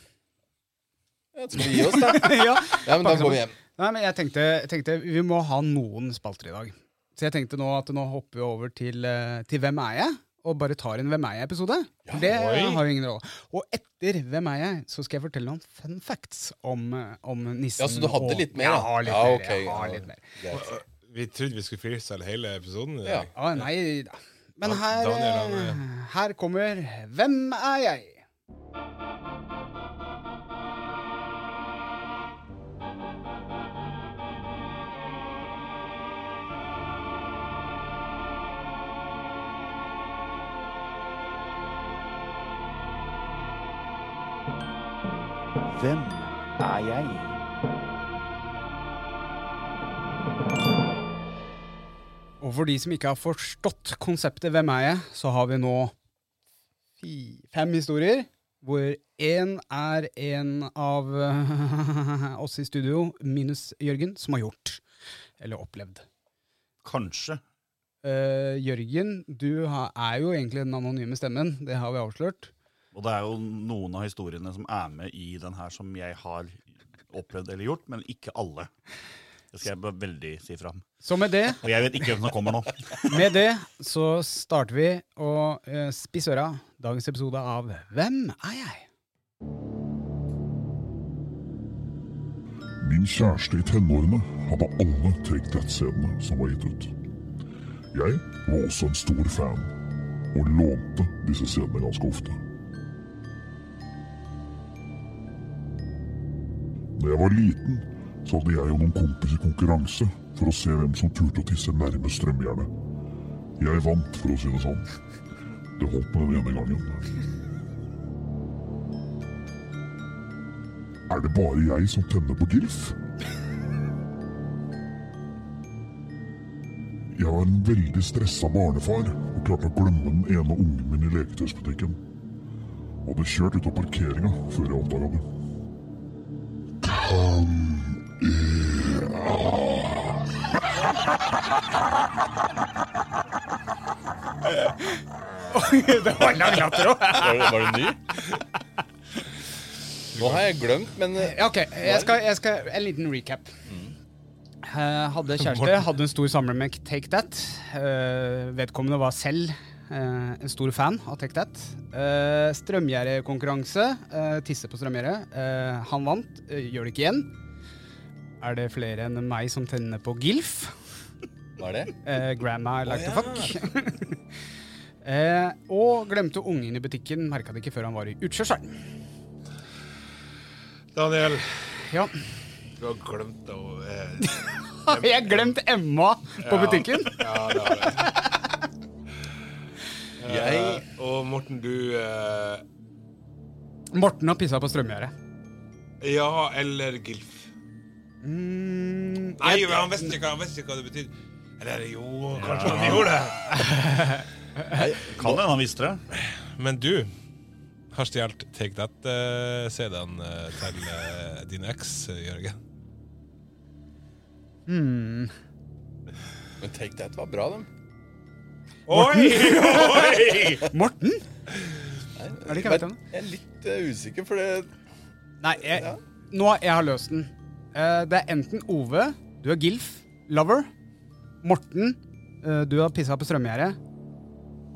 Ja, skal vi gi oss, da? [LAUGHS] ja. Ja, men da går vi hjem. Nei, men jeg tenkte, tenkte vi må ha noen spalter i dag. Så jeg tenkte nå at nå hopper vi over til, eh, til Hvem er jeg? Og bare tar en Hvem er jeg-episode. Ja, det oi. har jo ingen råd. Og etter Hvem er jeg, så skal jeg fortelle noen fun facts om, eh, om nissen. Ja, så du hadde og- litt mer, da? jeg har litt Ja, mer. jeg har litt mer. Vi trodde vi skulle freestyle hele episoden. Ja. Ja, nei da. Men her, eh, her kommer Hvem er jeg? Hvem er jeg? Og for de som ikke har forstått konseptet Hvem er jeg, så har vi nå fem historier, hvor én er en av [LAUGHS] oss i studio, minus Jørgen, som har gjort eller opplevd. Kanskje. Uh, Jørgen, du har, er jo egentlig den anonyme stemmen. Det har vi avslørt. Og det er jo noen av historiene som er med i den her som jeg har opplevd eller gjort, men ikke alle. Det skal jeg bare veldig si fram. Så med det, Og jeg vet ikke hvem som kommer nå. [LAUGHS] med det så starter vi å uh, spisse øra dagens episode av Hvem er jeg? Min kjæreste i tenårene hadde alle Take That-scenene som var gitt ut. Jeg var også en stor fan, og lånte disse scenene ganske ofte. Da jeg var liten, så hadde jeg og noen kompiser konkurranse for å se hvem som turte å tisse nærmest strømjernet. Jeg vant, for å si det sånn. Det holdt med den ene gangen. Er det bare jeg som tenner på gilf? Jeg var en veldig stressa barnefar og klarte å glemme den ene ungen min i leketøysbutikken. Og hadde kjørt ut av parkeringa før jeg oppdaga det. Det var lang latter òg. Var, var det ny? Nå har jeg glemt, men eh, ok, jeg skal, jeg skal En liten recap. Eh, hadde kjæreste, hadde en stor samler med Take That. Eh, vedkommende var selv en stor fan av Take That. Uh, Strømgjerdekonkurranse. Uh, tisse på strømgjerdet. Eh, han vant. Gjør det ikke igjen. Er det flere enn meg som tenner på Gilf? hva er det? Eh, grandma I like Å, to fuck. [LAUGHS] Eh, og glemte ungen i butikken. Merka det ikke før han var i utkjørselen. Daniel, Ja. du har glemt å eh, [LAUGHS] Har jeg glemt Emma på butikken? Ja, det har jeg. [LAUGHS] Jeg Eh, og Morten, du eh, Morten har pissa på strømgjerdet. Ja, eller Gilf. Mm, Nei, jeg- men han visste ikke, ikke hva det betydde. Eller jo, kanskje han gjorde det. Kan hende han visste det. Men du har stjålet Take That-CD-en eh, til uh, din eks, eh, Jørgen. Mm. Men Take That var bra, dem. Oi! Oi! [LAUGHS] Morten? Nei, Er det ikke jeg. Jeg er litt eh, usikker, for det Nei, jeg, Ja. nå jeg har løst den. Eh, det er enten Ove, du er Gilf, lover. Morten, eh, du har pissa på strømgjerdet.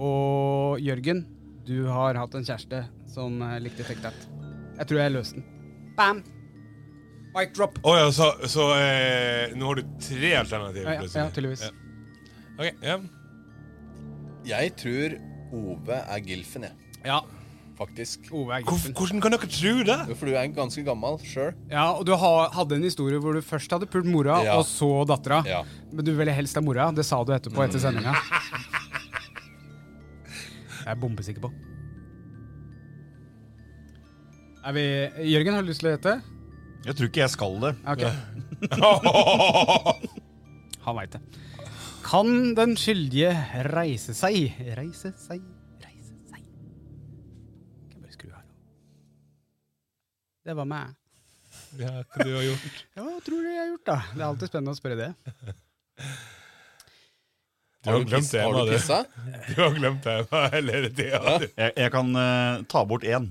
Og Jørgen, du har hatt en kjæreste som eh, likte Take That. Jeg tror jeg løste den. Bam! Mic drop. Oh, ja, så, så eh, nå har du tre alternativer? Ja, ja, ja, tydeligvis. Ok, ja. Jeg tror Ove er Gilfen, jeg. Ja, Faktisk. Ove er Hvor, hvordan kan dere tro det? Jo, For du er ganske gammel sjøl. Ja, og du ha, hadde en historie hvor du først hadde pult mora, Ja. og så dattera. Ja. Men du ville helst ha mora. Det sa du etterpå etter sendinga. [LAUGHS] Jeg er bombesikker på. Er vi Jørgen, har du lyst til å gjette? Jeg tror ikke jeg skal det. Ok, [LAUGHS] Han veit det. Kan den skyldige reise seg? Reise seg, Det var meg. Ja, hva du har gjort? [LAUGHS] Ja, hva tror du jeg har gjort, da? Det er alltid spennende å spørre det. Du har glemt det, Har du du. pissa? Du har glemt det Emma, hele tida. Jeg, jeg kan uh, ta bort én.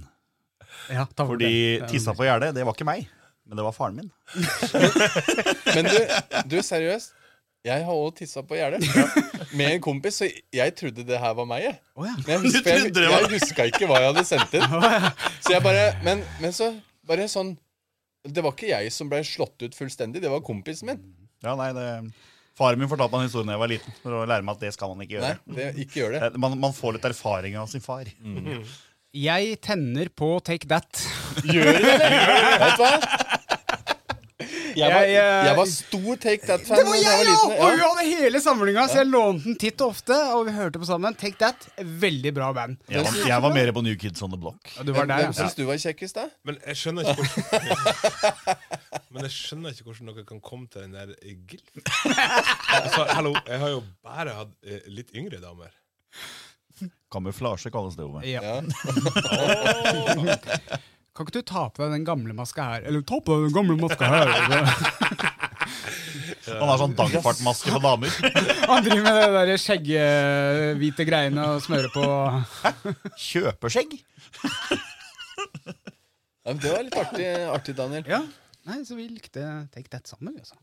Ja, ta bort Fordi det. tissa på gjerdet, det var ikke meg. Men det var faren min. [LAUGHS] Men du, du seriøst. Jeg har òg tissa på gjerdet. [LAUGHS] Med en kompis, så jeg trodde det her var meg. Jeg, Oh, ja. men jeg, husker, jeg, jeg huska ikke hva jeg hadde sendt inn. Så jeg bare Men, men så bare sånn Det var ikke jeg som ble slått ut fullstendig, det var kompisen min. Ja, nei, det... Faren min fortalte meg en historie da jeg var liten, for å lære meg at det skal man ikke Nei, gjøre. det, ikke gjør det. Eh, Man, man får litt erfaring av sin far. Jeg tenner på Take That. Gjør du det, eller? [LAUGHS] Vet du hva? Jeg var, Jeg, eh, var stor Take That-fan Det var jeg jeg òg! Ja. Og hun hadde hele samlinga, så jeg lånte den titt og ofte. Og vi hørte på sammen. Take That, veldig bra band. Jeg var, jeg var mer på New Kids on the Block. Du var der, hvem ja. syns du var kjekkest, da? Men jeg skjønner ikke hvordan [LAUGHS] Men jeg skjønner ikke hvordan dere kan komme til den der gilden gilf. Altså, hallo, jeg har jo bare hatt eh, litt yngre damer. Kamuflasje kalles det, Ove. Ja. Ja. [LAUGHS] Kan ikke du ta på deg den gamle maska her? Eller ta på deg den gamle maska her. [LAUGHS] Han har sånn dagfartmaske på damer. [LAUGHS] Han driver med det der skjegghvite greiene og smører på Kjøpeskjegg. Ja, men det var litt artig, artig Daniel. Ja. Nei, så vi likte Take That sammen, vi, altså.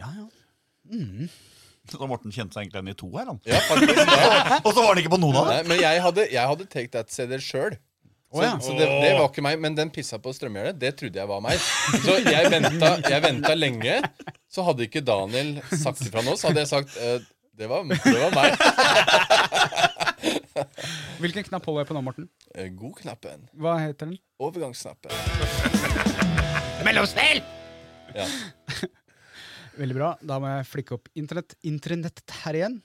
Ja, ja. Så Morten kjente seg egentlig igjen i to her, han. Ja, faktisk. Ja. [LAUGHS] Og så var han ikke på noen av Nei, dem! men jeg hadde, jeg hadde Take That-CD sjøl. Så, Å, ja. så det, det var ikke meg, men den pissa på strømgjerdet, det trodde jeg var meg. Så jeg venta, jeg venta lenge. Så hadde ikke Daniel sagt ifra nå, så hadde jeg sagt eh, det, var, det var meg. [LAUGHS] Hvilken knapp holder jeg på nå, Morten? Eh, God knappen. Hva heter den? Overgangsknappen. [LAUGHS] Mellomspill! Ja. [LAUGHS] Veldig bra. Da må jeg flikke opp internett, Internettet her igjen.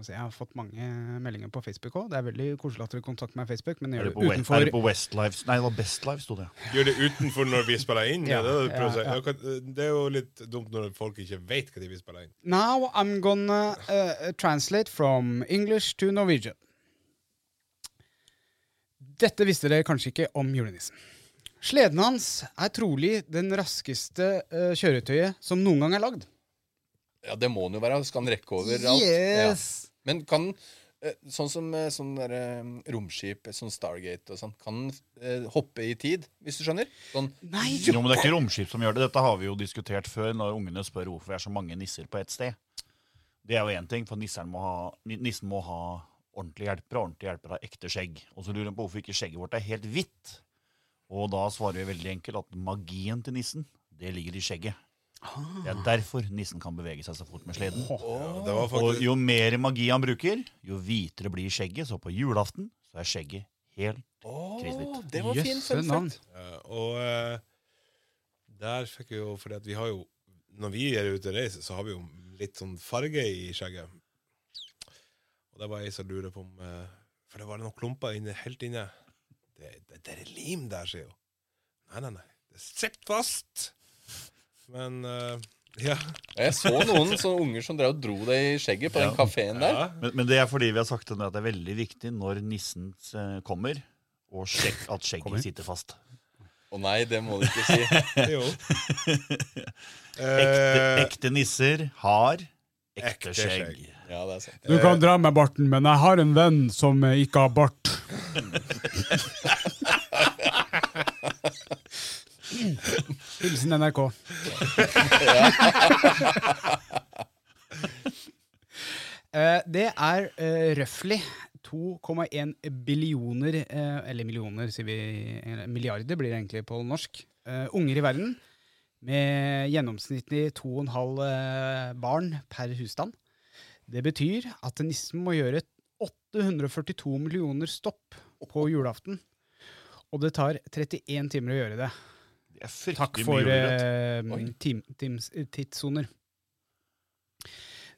Altså, jeg har fått mange meldinger på Facebook òg. Det er veldig koselig at dere kontakter meg på Facebook, men gjør det det utenfor er det på Westlife Nei, det var Bestlife, sto det. Gjør det utenfor når vi spiller inn? Ja, Ja, det, er det, ja, ja. Ja, det er jo litt dumt når folk ikke vet hva de vil spille inn. Now I'm gonna uh, translate from English to Norwegian. Dette visste dere kanskje ikke om julenissen. Sleden hans er trolig den raskeste uh, kjøretøyet som noen gang er lagd. ja, det må den jo være. Skal han rekke over alt? Yes! Men kan eh, Sånn som eh, sånn der, eh, romskip, sånn Stargate og sånn, kan eh, hoppe i tid, hvis du skjønner? Sånn, Nei, Jo, men Det er ikke romskip som gjør det. Dette har vi jo diskutert før, når ungene spør hvorfor det er så mange nisser på ett sted. Det er jo én ting, for nissen må ha, ni- nissen må ha hjelper hjelpere. ordentlig hjelpere av ekte skjegg. Og så lurer de på hvorfor ikke skjegget vårt er helt hvitt. Og da svarer vi veldig enkelt at magien til nissen, det ligger i skjegget. Det er derfor nissen kan bevege seg så fort med sleden. Ja, det var Og faktisk jo mer magi han bruker, jo hvitere blir skjegget. Så på julaften så er skjegget helt Åh, Krisehvitt. det var fin fun fact. Ja, og eh, der fikk vi jo Fordi at vi har jo Når vi er ute og reiser, så har vi jo litt sånn farge i skjegget. Og det var ei som lurer på om eh, For det var noen klumper inne, helt inne. Det, det, det er lim der, sier hun. Nei, nei, nei. Det sitter fast. Men uh, ja. Jeg så noen [LAUGHS] sånne unger som drev og dro det i skjegget på den kafeen der. ja. Men, men det er fordi vi har sagt at det er veldig viktig når nissen eh, kommer, og sjekk [LAUGHS] at skjegget sitter fast. Å nei, det må du ikke si. [LAUGHS] Jo. Ekte, Eh, ekte nisser har ekte, ekte skjegg. skjegg. Ja, det er sant. Du kan dra med barten, men jeg har en venn som ikke har bart. Hilsen NRK. [LAUGHS] Eh, det er uh, røftlig 2,1 billioner, uh, eller millioner, sier vi, milliarder blir det egentlig på norsk, unger i verden. Med gjennomsnittlig 2,5 eh, barn per husstand. Det betyr at nissen må gjøre 842 millioner stopp på julaften. Og det tar 31 timer å gjøre det. Er Takk for uh, eh, tim, tims, tidssoner.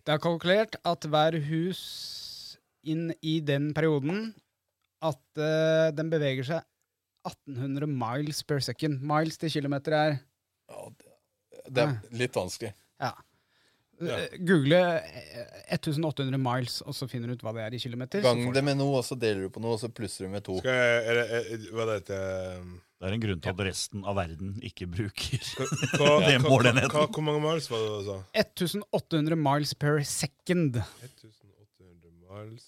Det er kalkulert at hver hus inn i den perioden at uh, den beveger seg 1800 miles per second. Miles til kilometer er Ja, det, det er litt vanskelig. ja. Ja. Eh, Google eh, 1800 miles, og så finner du ut hva det er i kilometer. Gang det med noe, og så deler du på noe, og så plusser du med to. Skal jeg, er det, er, hva det heter Det er en grunn til at resten av verden ikke bruker hva, [LAUGHS] hva, Det målenheten. hva, Hvor mange miles var det du sa? 1800 miles per second. 1800 miles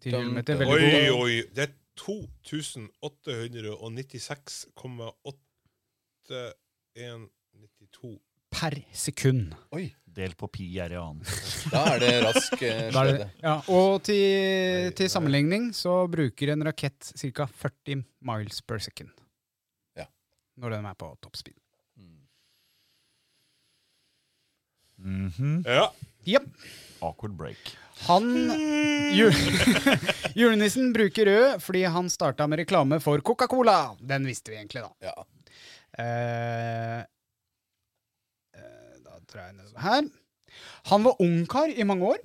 Til kilometer. Oi, god. oi! Det er 2896,8192 Per sekund. Oi, Delt på pi er i annen. [LAUGHS] da er det rask eh, slede. ja, og til, til sammenligning så bruker en rakett ca. 40 miles per second. Ja. Når den er på toppspeed. -hmm. Ja. Yep. Awkward break. Han jul, [LAUGHS] Julenissen bruker rød fordi han starta med reklame for Coca-Cola. Den visste vi egentlig, da. Ja. Eh, eh, ned her. Han var ungkar i mange år.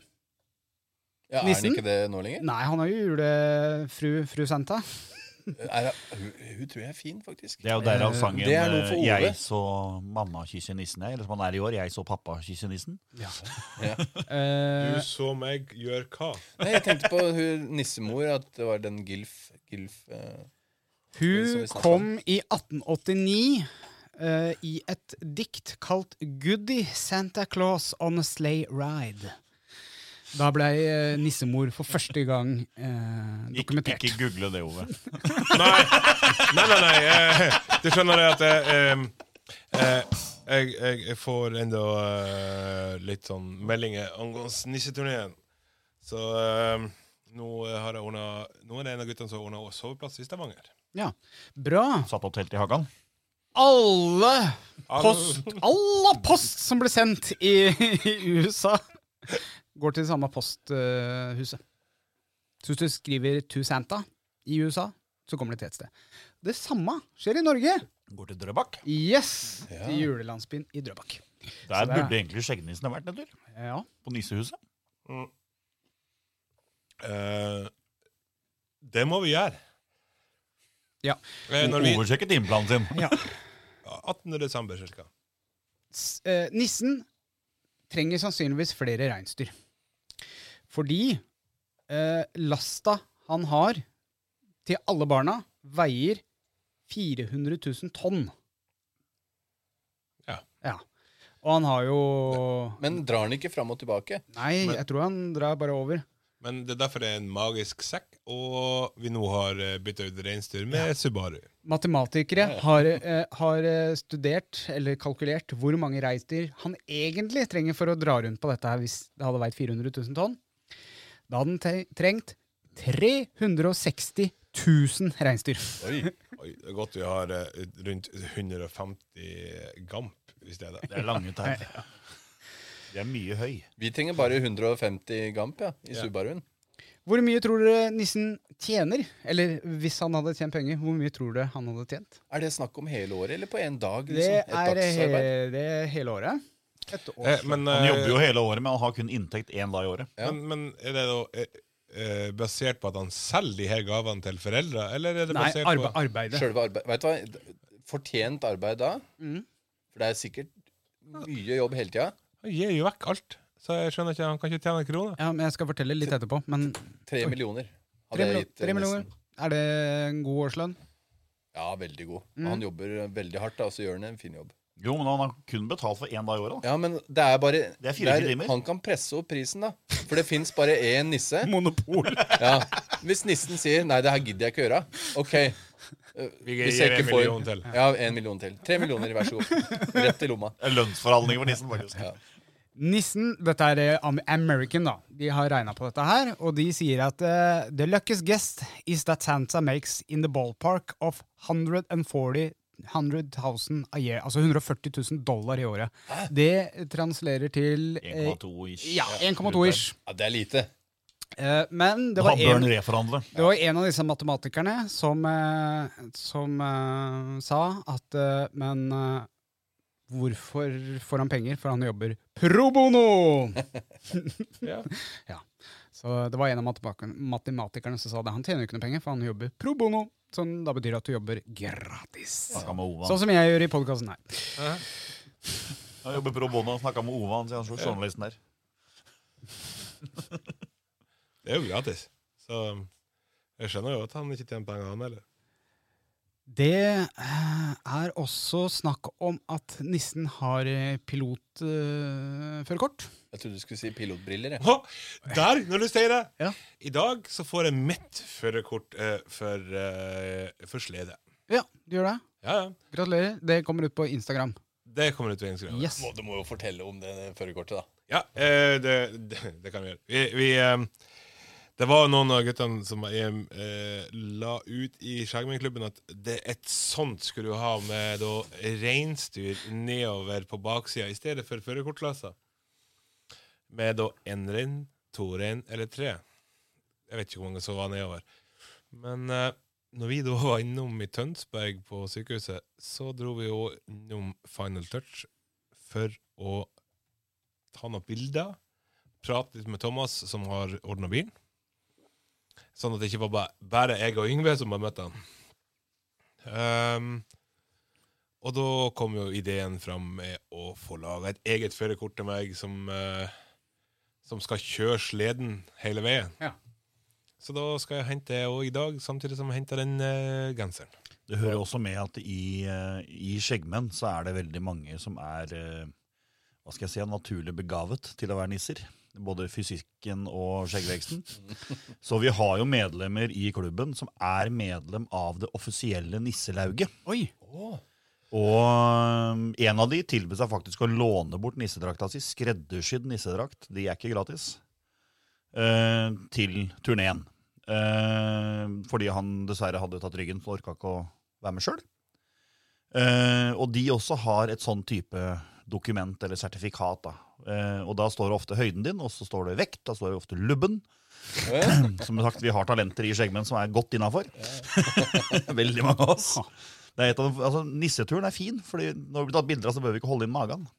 ja, Er Nissen? han ikke det nå lenger? Nei, han er jo julefru fru Santa. [LAUGHS] Er, hun, hun tror jeg er fin, faktisk. Det er jo derav Eh, sangen det er noe for eh, Ove. 'Jeg så mamma kysse nissen'. jeg. Eller som han er i år. 'Jeg så pappa kysse nissen'. Ja. [LAUGHS] Eh, Du så meg gjør hva? Nei, jeg tenkte på hun nissemor, at det var den Gilf, Gilf eh, som vi Hun snakket kom i 1889 eh, i et dikt kalt 'Goody Santa Claus on a Sleigh Ride'. Da ble eh, nissemor for første gang eh, dokumentert. ikke google det, Ove. [LAUGHS] Nei, nei, nei. nei eh, du skjønner det at eh, eh, jeg, jeg, jeg får enda eh, litt sånn meldinger angående nisseturneen. Så eh, nå har jeg ordnet, Nå er det en av guttene som har ordna soveplass i Stavanger. Ja, Bra. Satt opp telt i hagen. Alle post, alle post som ble sendt i, i USA, går til det samme posthuset. Så hvis du skriver 'To Santa' i USA, så kommer det til et sted. Det samme skjer i Norge. Går til Drøbak. Yes! Ja. Til julelandsbyen i Drøbak. Der det er- burde egentlig skjeggnissen ha vært en tur. Ja. På nissehuset. Eh, det må vi gjøre. Ja. Eh, når vi, Oversjekket timeplanen sin. ja. 18. desember cirka. Eh, nissen trenger sannsynligvis flere reinsdyr. Fordi eh, lasta han har til alle barna, veier 400 000 tonn. Ja. ja. Og han har jo Men drar han ikke fram og tilbake? Nei, Men- jeg tror han drar bare over. Men det er derfor det er en magisk sekk, og vi nå har uh, bytta ut reinsdyr med Subaru. Matematikere har, eh, har eh, studert, eller kalkulert, hvor mange reinsdyr han egentlig trenger for å dra rundt på dette her hvis det hadde veid 400 000 tonn. Da hadde han trengt 360 000 reinsdyr. Oi. [LAUGHS] Oi, det er godt vi har eh, rundt 150 gamp, i det er det. Det er lange tau. [LAUGHS] Det er mye høy. Vi trenger bare 150 gamp ja, i Ja. Subaruen. Hvor mye tror dere nissen tjener? Eller hvis han hadde tjent penger, hvor mye tror dere han hadde tjent? Er det snakk om hele året, eller på én dag? Det Liksom? Et er, he det er hele året. Et år. Eh, men, Han eh, jobber jo hele året, men han har kun inntekt én dag i året. Ja. men, men er det da eh, eh, basert på at han selger de her gavene til foreldre, eller er det Nei, basert arbe på arbeidet. Selve arbeid. Vet du hva? Fortjent arbeid da. Mm. For det er sikkert mye jobb hele tida. Han gir jo vekk alt, så jeg skjønner ikke, han kan ikke tjene en krone. Ja, men Jeg skal fortelle litt etterpå. Men Tre millioner. hadde tre, jeg gitt, tre eh, millioner. nesten. Er det en god årslønn? Ja, veldig god. Mm. Han jobber veldig hardt, da, så gjør han en fin jobb. Jo, men han har kun betalt for én dag i året. da. Ja, men det er bare Det er fire timer. Han kan presse opp prisen, da. For det fins bare én nisse. [LAUGHS] Monopol. [LAUGHS] Ja, hvis nissen sier 'nei, det her gidder jeg ikke gjøre', OK. Eh, Vi gir en million til. Ja, en million til. Tre millioner, vær så god. Rett i lomma. [LAUGHS] Det er Lønnsforhandlinger for nissen, faktisk. Ja. Nissen, dette er eh, American, da. De har regna på dette her, og de sier at uh, The luckiest guest is that Santa makes in the ballpark of 140 000 a year, altså 140 000 dollar i året. Det translerer til eh, 1,2 ish. Ja, 1,2 ish. Ja, det er lite. Uh, men det var en, det var en av disse matematikerne som, uh, som eh, sa at eh, Men eh, hvorfor får han penger? For han jobber pro bono! [LAUGHS] Ja. [LAUGHS] ja. Så det var en av matematikerne, som sa det. Han tjener jo ikke noe penger, for han jobber pro bono. Som da betyr at du jobber gratis. Sånn som jeg gjør i podkasten her. Han jobber pro bono. Snakka med Ova, han sier han slår journalisten der. [LAUGHS] Det er jo gratis. Så jeg skjønner jo at han ikke tjener penger, han heller. Det eh, er også snakk om at nissen har pilotførerkort. Uh, Jeg trodde du skulle si pilotbriller. jeg. Å, der, når du sier det! Ja. I dag så får jeg mitt førerkort uh, for, uh, for slede. ja, du gjør det. Ja, ja. Gratulerer. Det kommer ut på Instagram. Det kommer ut på Instagram. Yes. Må, du må jo fortelle om det førerkortet, da. Ja, eh, det, det, det kan vi gjøre. Vi, vi, eh, det var noen av guttene som jeg, eh, la ut i Skjeggmennklubben at det, et sånt skulle du ha med da reinsdyr nedover på baksida i stedet for førerkortklasser. Med da én rein, to rein eller tre. Jeg vet ikke hvor mange som var nedover. Men eh, når vi da [LAUGHS] var innom i Tønsberg på sykehuset, så dro vi jo innom Final Touch for å ta noen bilder, prate litt med Thomas, som har ordna bilen. Sånn at det ikke var bare jeg og Yngve som hadde møtt han. Um, og da kom jo ideen fram med å få laga et eget førerkort til meg som, uh, som skal kjøre sleden hele veien. Ja. Så da skal jeg hente det òg i dag, samtidig som jeg henter den uh, genseren. Det hører også med at i, uh, i Skjeggmenn så er det veldig mange som er hva skal jeg si, naturlig begavet til å være nisser. Både fysikken og skjeggveksten. [LAUGHS] Så vi har jo medlemmer i klubben som er medlem av det offisielle nisselauget. Oi! Og um, en av de tilbød seg faktisk å låne bort nissedrakta si, skreddersydd nissedrakt, de er ikke gratis, eh, til turneen. Eh, fordi han dessverre hadde tatt ryggen, så orka ikke å være med sjøl. Eh, og de også har et sånn type dokument eller sertifikat. da. Eh, og da står det ofte høyden din, og så står det vekt, da står det ofte lubben. [CLEARS THROAT] Som sagt, vi har talenter i Skjeggmenn som er godt innafor. [LAUGHS] Veldig mange av oss. Det er et av, altså, nisseturen er fin, fordi når vi blir tatt bilder av, så bør vi ikke holde inn magen. [LAUGHS]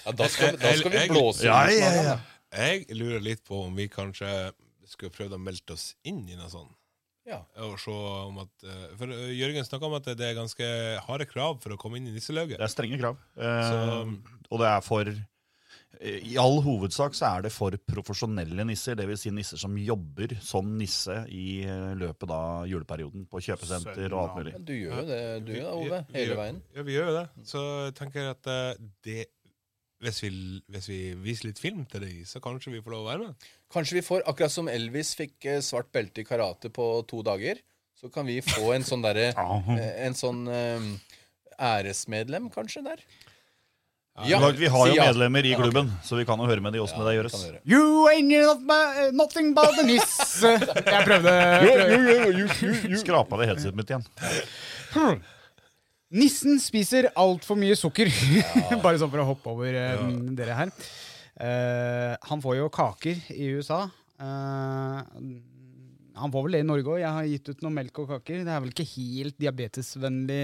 Ja, da skal, da skal vi blåse Ja, ja, magen, ja. Jeg lurer litt på om vi kanskje skulle prøvd å melde oss inn i noe sånt. Ja. Og se om at, eh, for eh, Jørgen snakka om at det er ganske harde krav for å komme inn i nisselauget. Det er strenge krav. Eh, Så- og det er for I all hovedsak så er det for profesjonelle nisser, dvs. Si nisser som jobber som nisse i eh, løpet av juleperioden på kjøpesenter og alt mulig. Du gjør jo det, du Ove. Hele veien. Ja, vi gjør jo det. Så jeg tenker at eh, det hvis vi, hvis vi viser litt film til dem, så kanskje vi får lov å være med. Kanskje vi får, akkurat som Elvis fikk eh, svart belte i karate på to dager, så kan vi få en sånn derre [LAUGHS] eh, En sånn eh, æresmedlem, kanskje, der? Ja, vi har jo medlemmer i Ja, okay. klubben, så vi kan jo høre med de åssen det gjøres. gjøre. You ain't not my, nothing but a niss. [LAUGHS] Jeg prøvde. prøvde. Skrapa det headsetet mitt igjen. Nissen spiser altfor mye sukker. [LAUGHS] Bare sånn for å hoppe over eh, dere her. Eh, han får jo kaker i USA. Eh, han får vel det i Norge òg. Jeg har gitt ut noe melk og kaker. Det er vel ikke helt diabetesvennlig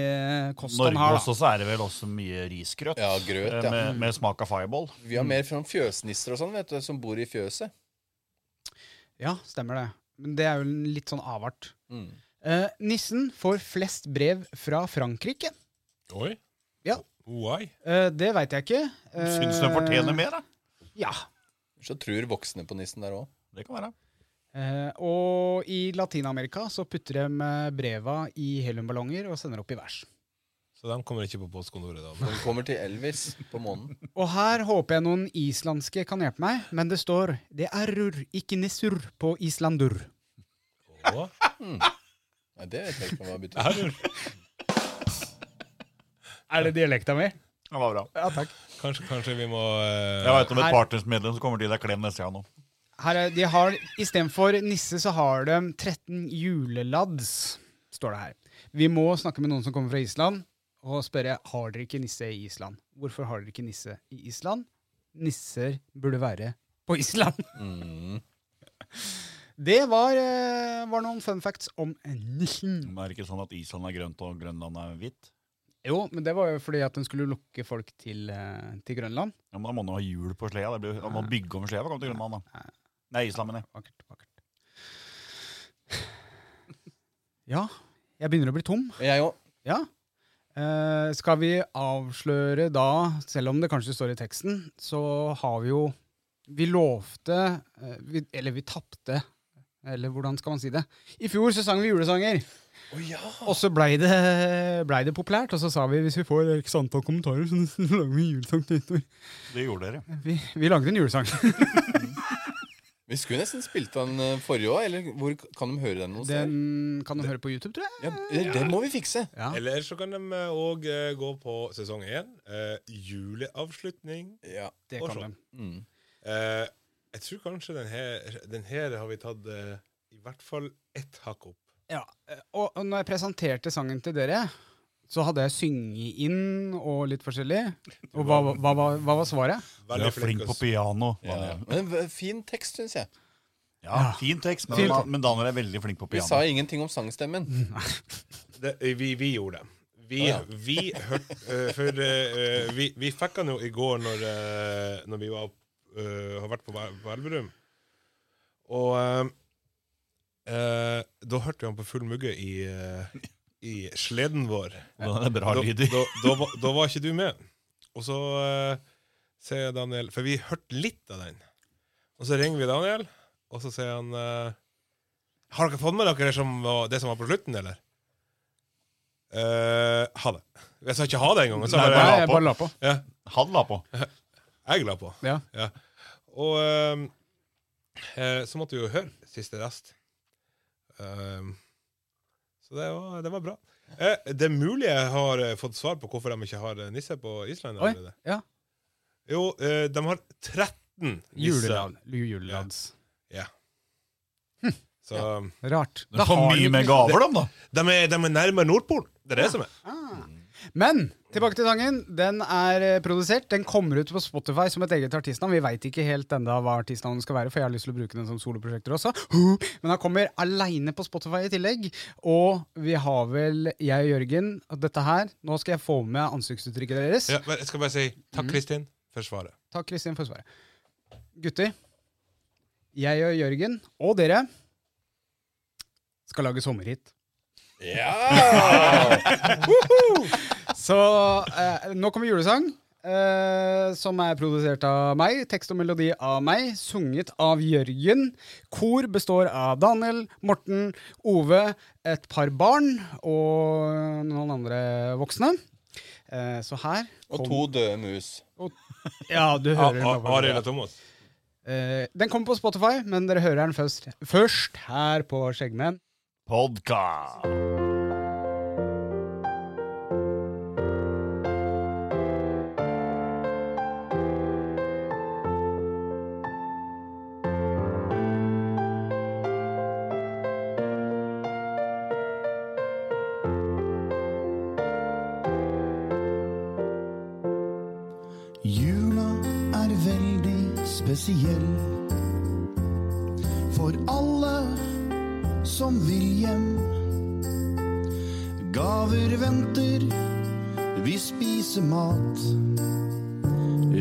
kost han Norge har, også da. så er det vel også mye risgrøt. Ja, grøt, eh, ja. Med, med smak av fireball. Vi har mer fra fjøsnisser og sånn, vet du, som bor i fjøset. Ja, stemmer det. Men det er jo en litt sånn avart. Mm. Eh, nissen får flest brev fra Frankrike. Oi. Ja. Why? Eh, det veit jeg ikke. Eh, Syns den fortjener mer, da. Ja. Så tror voksne på nissen der òg. Det kan være. Eh, og i Latin-Amerika så putter de eh, breva i heliumballonger og sender opp i vers. Så de kommer ikke på postkontoret da. De kommer til Elvis på månen. Og her håper jeg noen islandske kan hjelpe meg, men det står 'det er rur, ikke nissur' på islandur. Å, Nei, det vet jeg ikke hva [LAUGHS] det betyr. Er det dialekta mi? Det var bra. Ja, takk. kanskje, kanskje vi må uh... Jeg vet om et partnersmedlem som kommer til deg klem neste gang nå. Her er, de har, Istedenfor nisse, så har de 13 julelads, står det her. Vi må snakke med noen som kommer fra Island, og spørre har dere ikke nisse i Island. Hvorfor har dere ikke nisse i Island? Nisser burde være på Island. Mm. [LAUGHS] Det var, eh, var noen fun facts om nissen. Men er det ikke sånn at Island er grønt og Grønland er hvitt? Jo, men det var jo fordi at den skulle lukke folk til, eh, til Grønland. Ja, men Da må man jo ha hjul på sleda. Det blir, da må man bygge om sleda for å komme til Grønland. da. Nei, Island, mener jeg. Vakkert, vakkert. Ja, jeg begynner å bli tom. Jeg òg. Ja. Eh, skal vi avsløre da, selv om det kanskje står i teksten, så har vi jo Vi lovte eh, vi, Eller vi tapte. Eller hvordan skal man si det? I fjor så sang vi julesanger. Og så blei det, ble det populært, og så sa vi hvis vi får x antall kommentarer, [LAUGHS] så lager vi julesang til nyttår. Det gjorde dere. Vi, vi lagde en julesang. [LAUGHS] Vi skulle nesten spilt den eh, forrige òg, eller hvor kan de høre den noe? Den kan du høre på YouTube, tror jeg. Ja, det, det må vi fikse. Ja. Eller så kan de òg gå på sesong én. Uh, juleavslutning. Ja. Det Og kan så. de. Mm. Eh, jeg tror kanskje den her, den her har vi tatt eh, i hvert fall ett hakk opp. Ja, eh, og, og når jeg presenterte sangen til dere, så hadde jeg synget inn og litt forskjellig. Og hva, hva, hva, var- hva var svaret? Du er flink på piano. Ja. Men v- fin tekst, syns jeg. Ja, fin tekst, men, men Daniel er veldig flink på Vi sa ingenting om sangstemmen. [LAUGHS] det, vi, vi gjorde det. Vi, Å, ja. vi hørte eh, For eh, vi, vi fikk han jo i går når, eh, når vi var, eh, har vært på, på Elverum. Og uh, uh, da hørte vi han på full mugge i, i sleden vår. Da, da, da, var- da var ikke du med. Og så uh, sier Daniel For vi hørte litt av den. Og så ringer vi Daniel, og så sier han Har dere fått med dere som var, det som var på slutten, eller? Uh, ha det. Jeg sa ikke ha det engang. jeg jeg på. bare la på. Ja, Han la på. [LAUGHS] jeg la på. Ja. Ja. Og ehm, eh, så måtte vi jo høre siste rest. Um, så det var, det var bra. Eh, det er mulig jeg har eh, fått svar på hvorfor de ikke har eh, nisse på Island. Oi, allerede. ja. Jo, eh, de har 13 nisser. Julelands. Ja. Ja. Så Rart. Du Da får har mye med gaver, dem, da. de er, de er nærmere Nordpolen. Det er det som er. Men tilbake til sangen. Den er eh, produsert. Den kommer ut på Spotify som et eget artistnavn. Vi veit ikke helt enda hva artistnavnet skal være, for jeg har lyst til å bruke den som soloprosjekter også. [LAUGHS] Men han kommer aleine på Spotify i tillegg. Og vi har vel, jeg og Jørgen, at dette her Nå skal jeg få med ansiktsuttrykket deres. Ja, jeg skal bare si takk, Mm. Kristin, for svaret. Takk, Kristin, for svaret. Gutter, jeg og Jørgen, og dere, skal lage sommerhit. Ja! [LAUGHS] Så eh, nå kommer julesang, eh, som er produsert av meg. Tekst og melodi av meg, sunget av Jørgen. Kor består av Daniel, Morten, Ove, et par barn og noen andre voksne. Eh, så her Og to døde mus. Ja, du hører den. Arild og Thomas. Eh, den kommer på Spotify, men dere hører den først, først her på Skjeggmenn. Podkast. Gaver venter, vi spiser mat.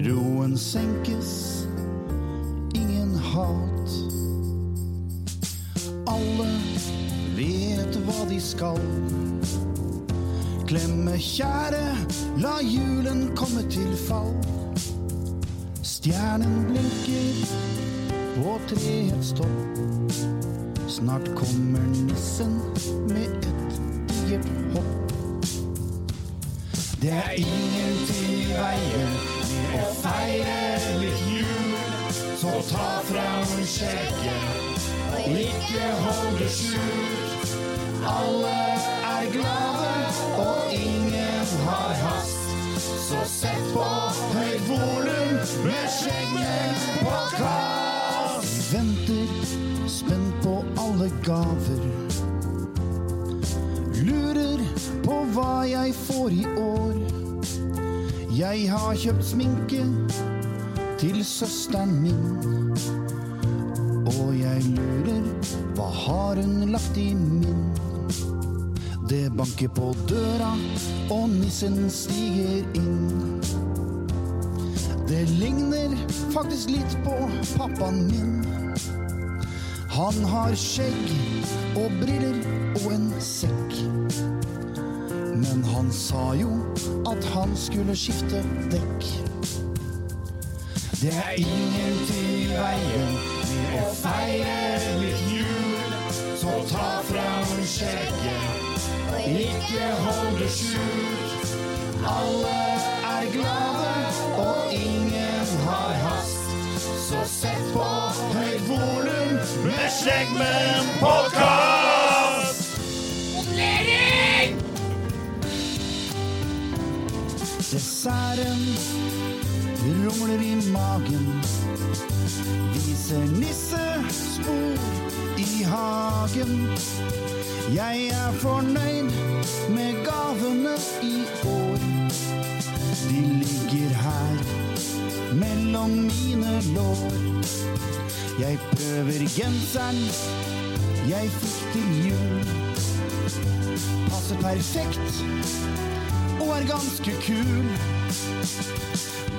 Roen senkes, ingen hat. Alle vet hva de skal. Klemme kjære, la julen komme til fall. Stjernen blinker på treets topp. Snart kommer nissen med et digert hopp. Det er ingenting i veien med å feire litt jul. Så ta fram skjegget og ikke hold det skjult. Alle er glade og ingen har hast. Så sett på høyt volum med skjegget på kast. Vi Venter spent på alle gaver. Hva jeg får i år. Jeg har kjøpt sminke til søsteren min. Og jeg lurer, hva har hun lagt i min? Det banker på døra, og nissen stiger inn. Det ligner faktisk litt på pappaen min. Han har skjegg og briller og en sekk. Men han sa jo at han skulle skifte dekk. Det er ingenting i veien med å feire litt jul. Så ta fram skjegget og ikke hold det skjult. Alle er glade og ingen har hast. Så sett på høyt volum med Skjeggmenn Desserten rumler i magen. Viser nissespor i hagen. Jeg er fornøyd med gavene i år. De ligger her mellom mine lår. Jeg prøver genseren jeg fikk til jul. Passer perfekt er ganske kul.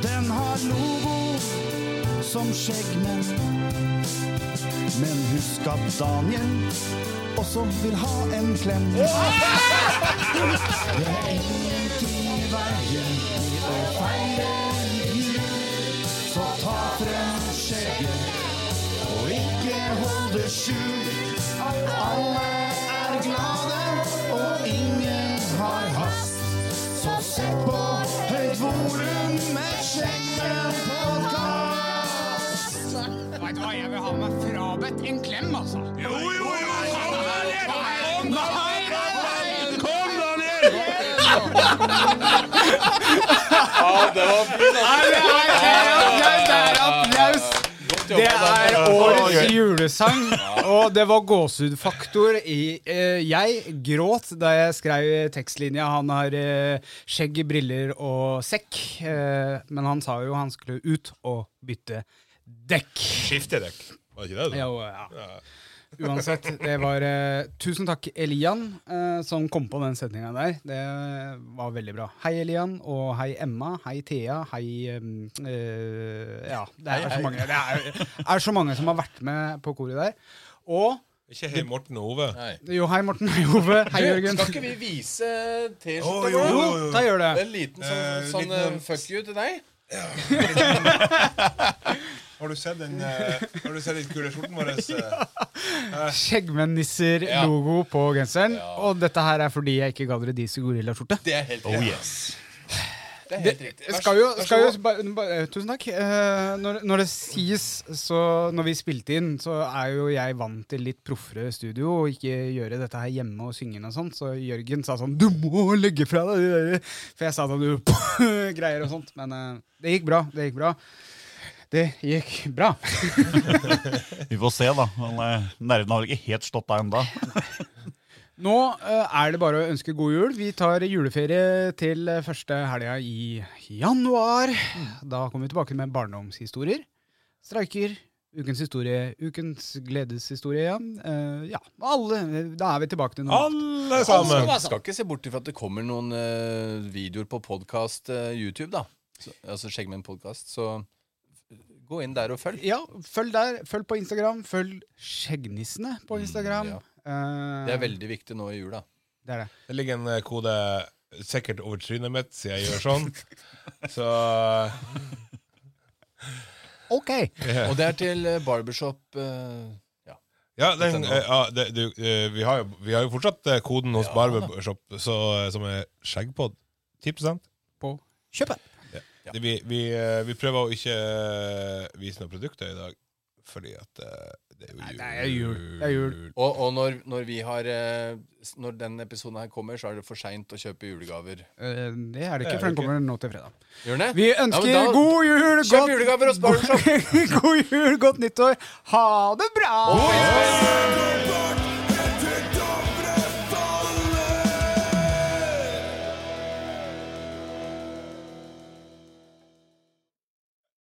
Den har logo som skjeggmenn. Men husk at Daniel også vil ha en klem. Det [LAUGHS] jeg vil ha meg frabedt en klem, altså. Jo, jo, jo! Kom, Nei, Kom, Daniel! Ja, det var fint. det er applaus! Det er årets julesang, og det var gåsehudfaktor i eh, Jeg gråt da jeg skrev tekstlinja. Han har eh, skjegg, briller og sekk, eh, men han sa jo han skulle ut og bytte dekk. Skiftedekk. Var det ikke det? da? Jo, ja. Uansett, det var eh, Tusen takk, Elian, eh, som kom på den setninga der. Det var veldig bra. Hei, Elian, og hei, Emma. Hei, Thea. Hei eh, eh, Ja, det er, så mange, det er, er så mange som har vært med på koret der. Og Ikke hei, Morten og Ove. Nei. jo, hei, Morten. og Ove. Hei, Jørgen. Skal ikke vi vise T-skjorta oh, jo, jo, Jo, da gjør det. Det er En liten sånn, sånn uh, liten- eh, fuck you til deg? [LAUGHS] Har du sett den uh, Har du sett den kule skjorten vår? [LAUGHS] Uh, Skjeggmennisser-logo på genseren. Ja. Og dette her er fordi jeg ikke ga dere Dizzie Gorilla-skjorte. Det er helt Oh riktig. yes. Det er helt riktig. Skal jo, skal jo ba, ba, eh, Tusen takk. Eh, når, når det sies, så Når vi spilte inn, så er jo jeg vant til litt proffere studio og ikke gjøre dette her hjemme og synge og sånt. Så Jørgen sa sånn Du må legge fra deg de der For jeg sa sånn du [LAUGHS] greier og sånt. Men eh, det gikk bra. Det gikk bra. Det gikk bra. [LAUGHS] Vi får se, da. Men, eh, Nervene har ikke helt slått deg ennå. [LAUGHS] Nå eh, er det bare å ønske god jul. Vi tar juleferie til eh, første helga i januar. Da kommer vi tilbake med barndomshistorier. Streiker. Ukens historie. Ukens gledeshistorie igjen. Eh, ja, alle. Da er vi tilbake til noe. Alle sammen! Skal ikke se bort ifra at det kommer noen videoer på podkast YouTube, da. Så, altså Skjeggmenn podkast. Så gå inn der og følg. Ja, følg der. Følg på Instagram. Følg Skjeggnissene på Instagram. ja. uh, Det er veldig viktig nå i jula. det er det. Det ligger en eh, kode sikkert over trynet mitt siden jeg gjør sånn. [LAUGHS] Så [LAUGHS] Ok! Og det er til eh, barbershop uh, ja. Ja, den, ja det, du, vi, har jo, vi har jo fortsatt koden hos Ja, Barbershop så, som er skjeggpod. 10 på kjøpet. Det- Vi, vi, eh, vi prøver å ikke eh, vise noen produkter i dag, fordi at eh, det er jo Nei, jul. det er jul. Det er jul. Og, og når, når vi har Når den episoden her kommer, så er det for seint å kjøpe julegaver. Eh, Det er det Det er ikke, for den kommer nå til fredag. Gjør den det? Vi Ja, ønsker da- god jul, Kjøp godt julegaver hos [LAUGHS] Barbershop! God jul, godt nyttår. Ha det bra! Og-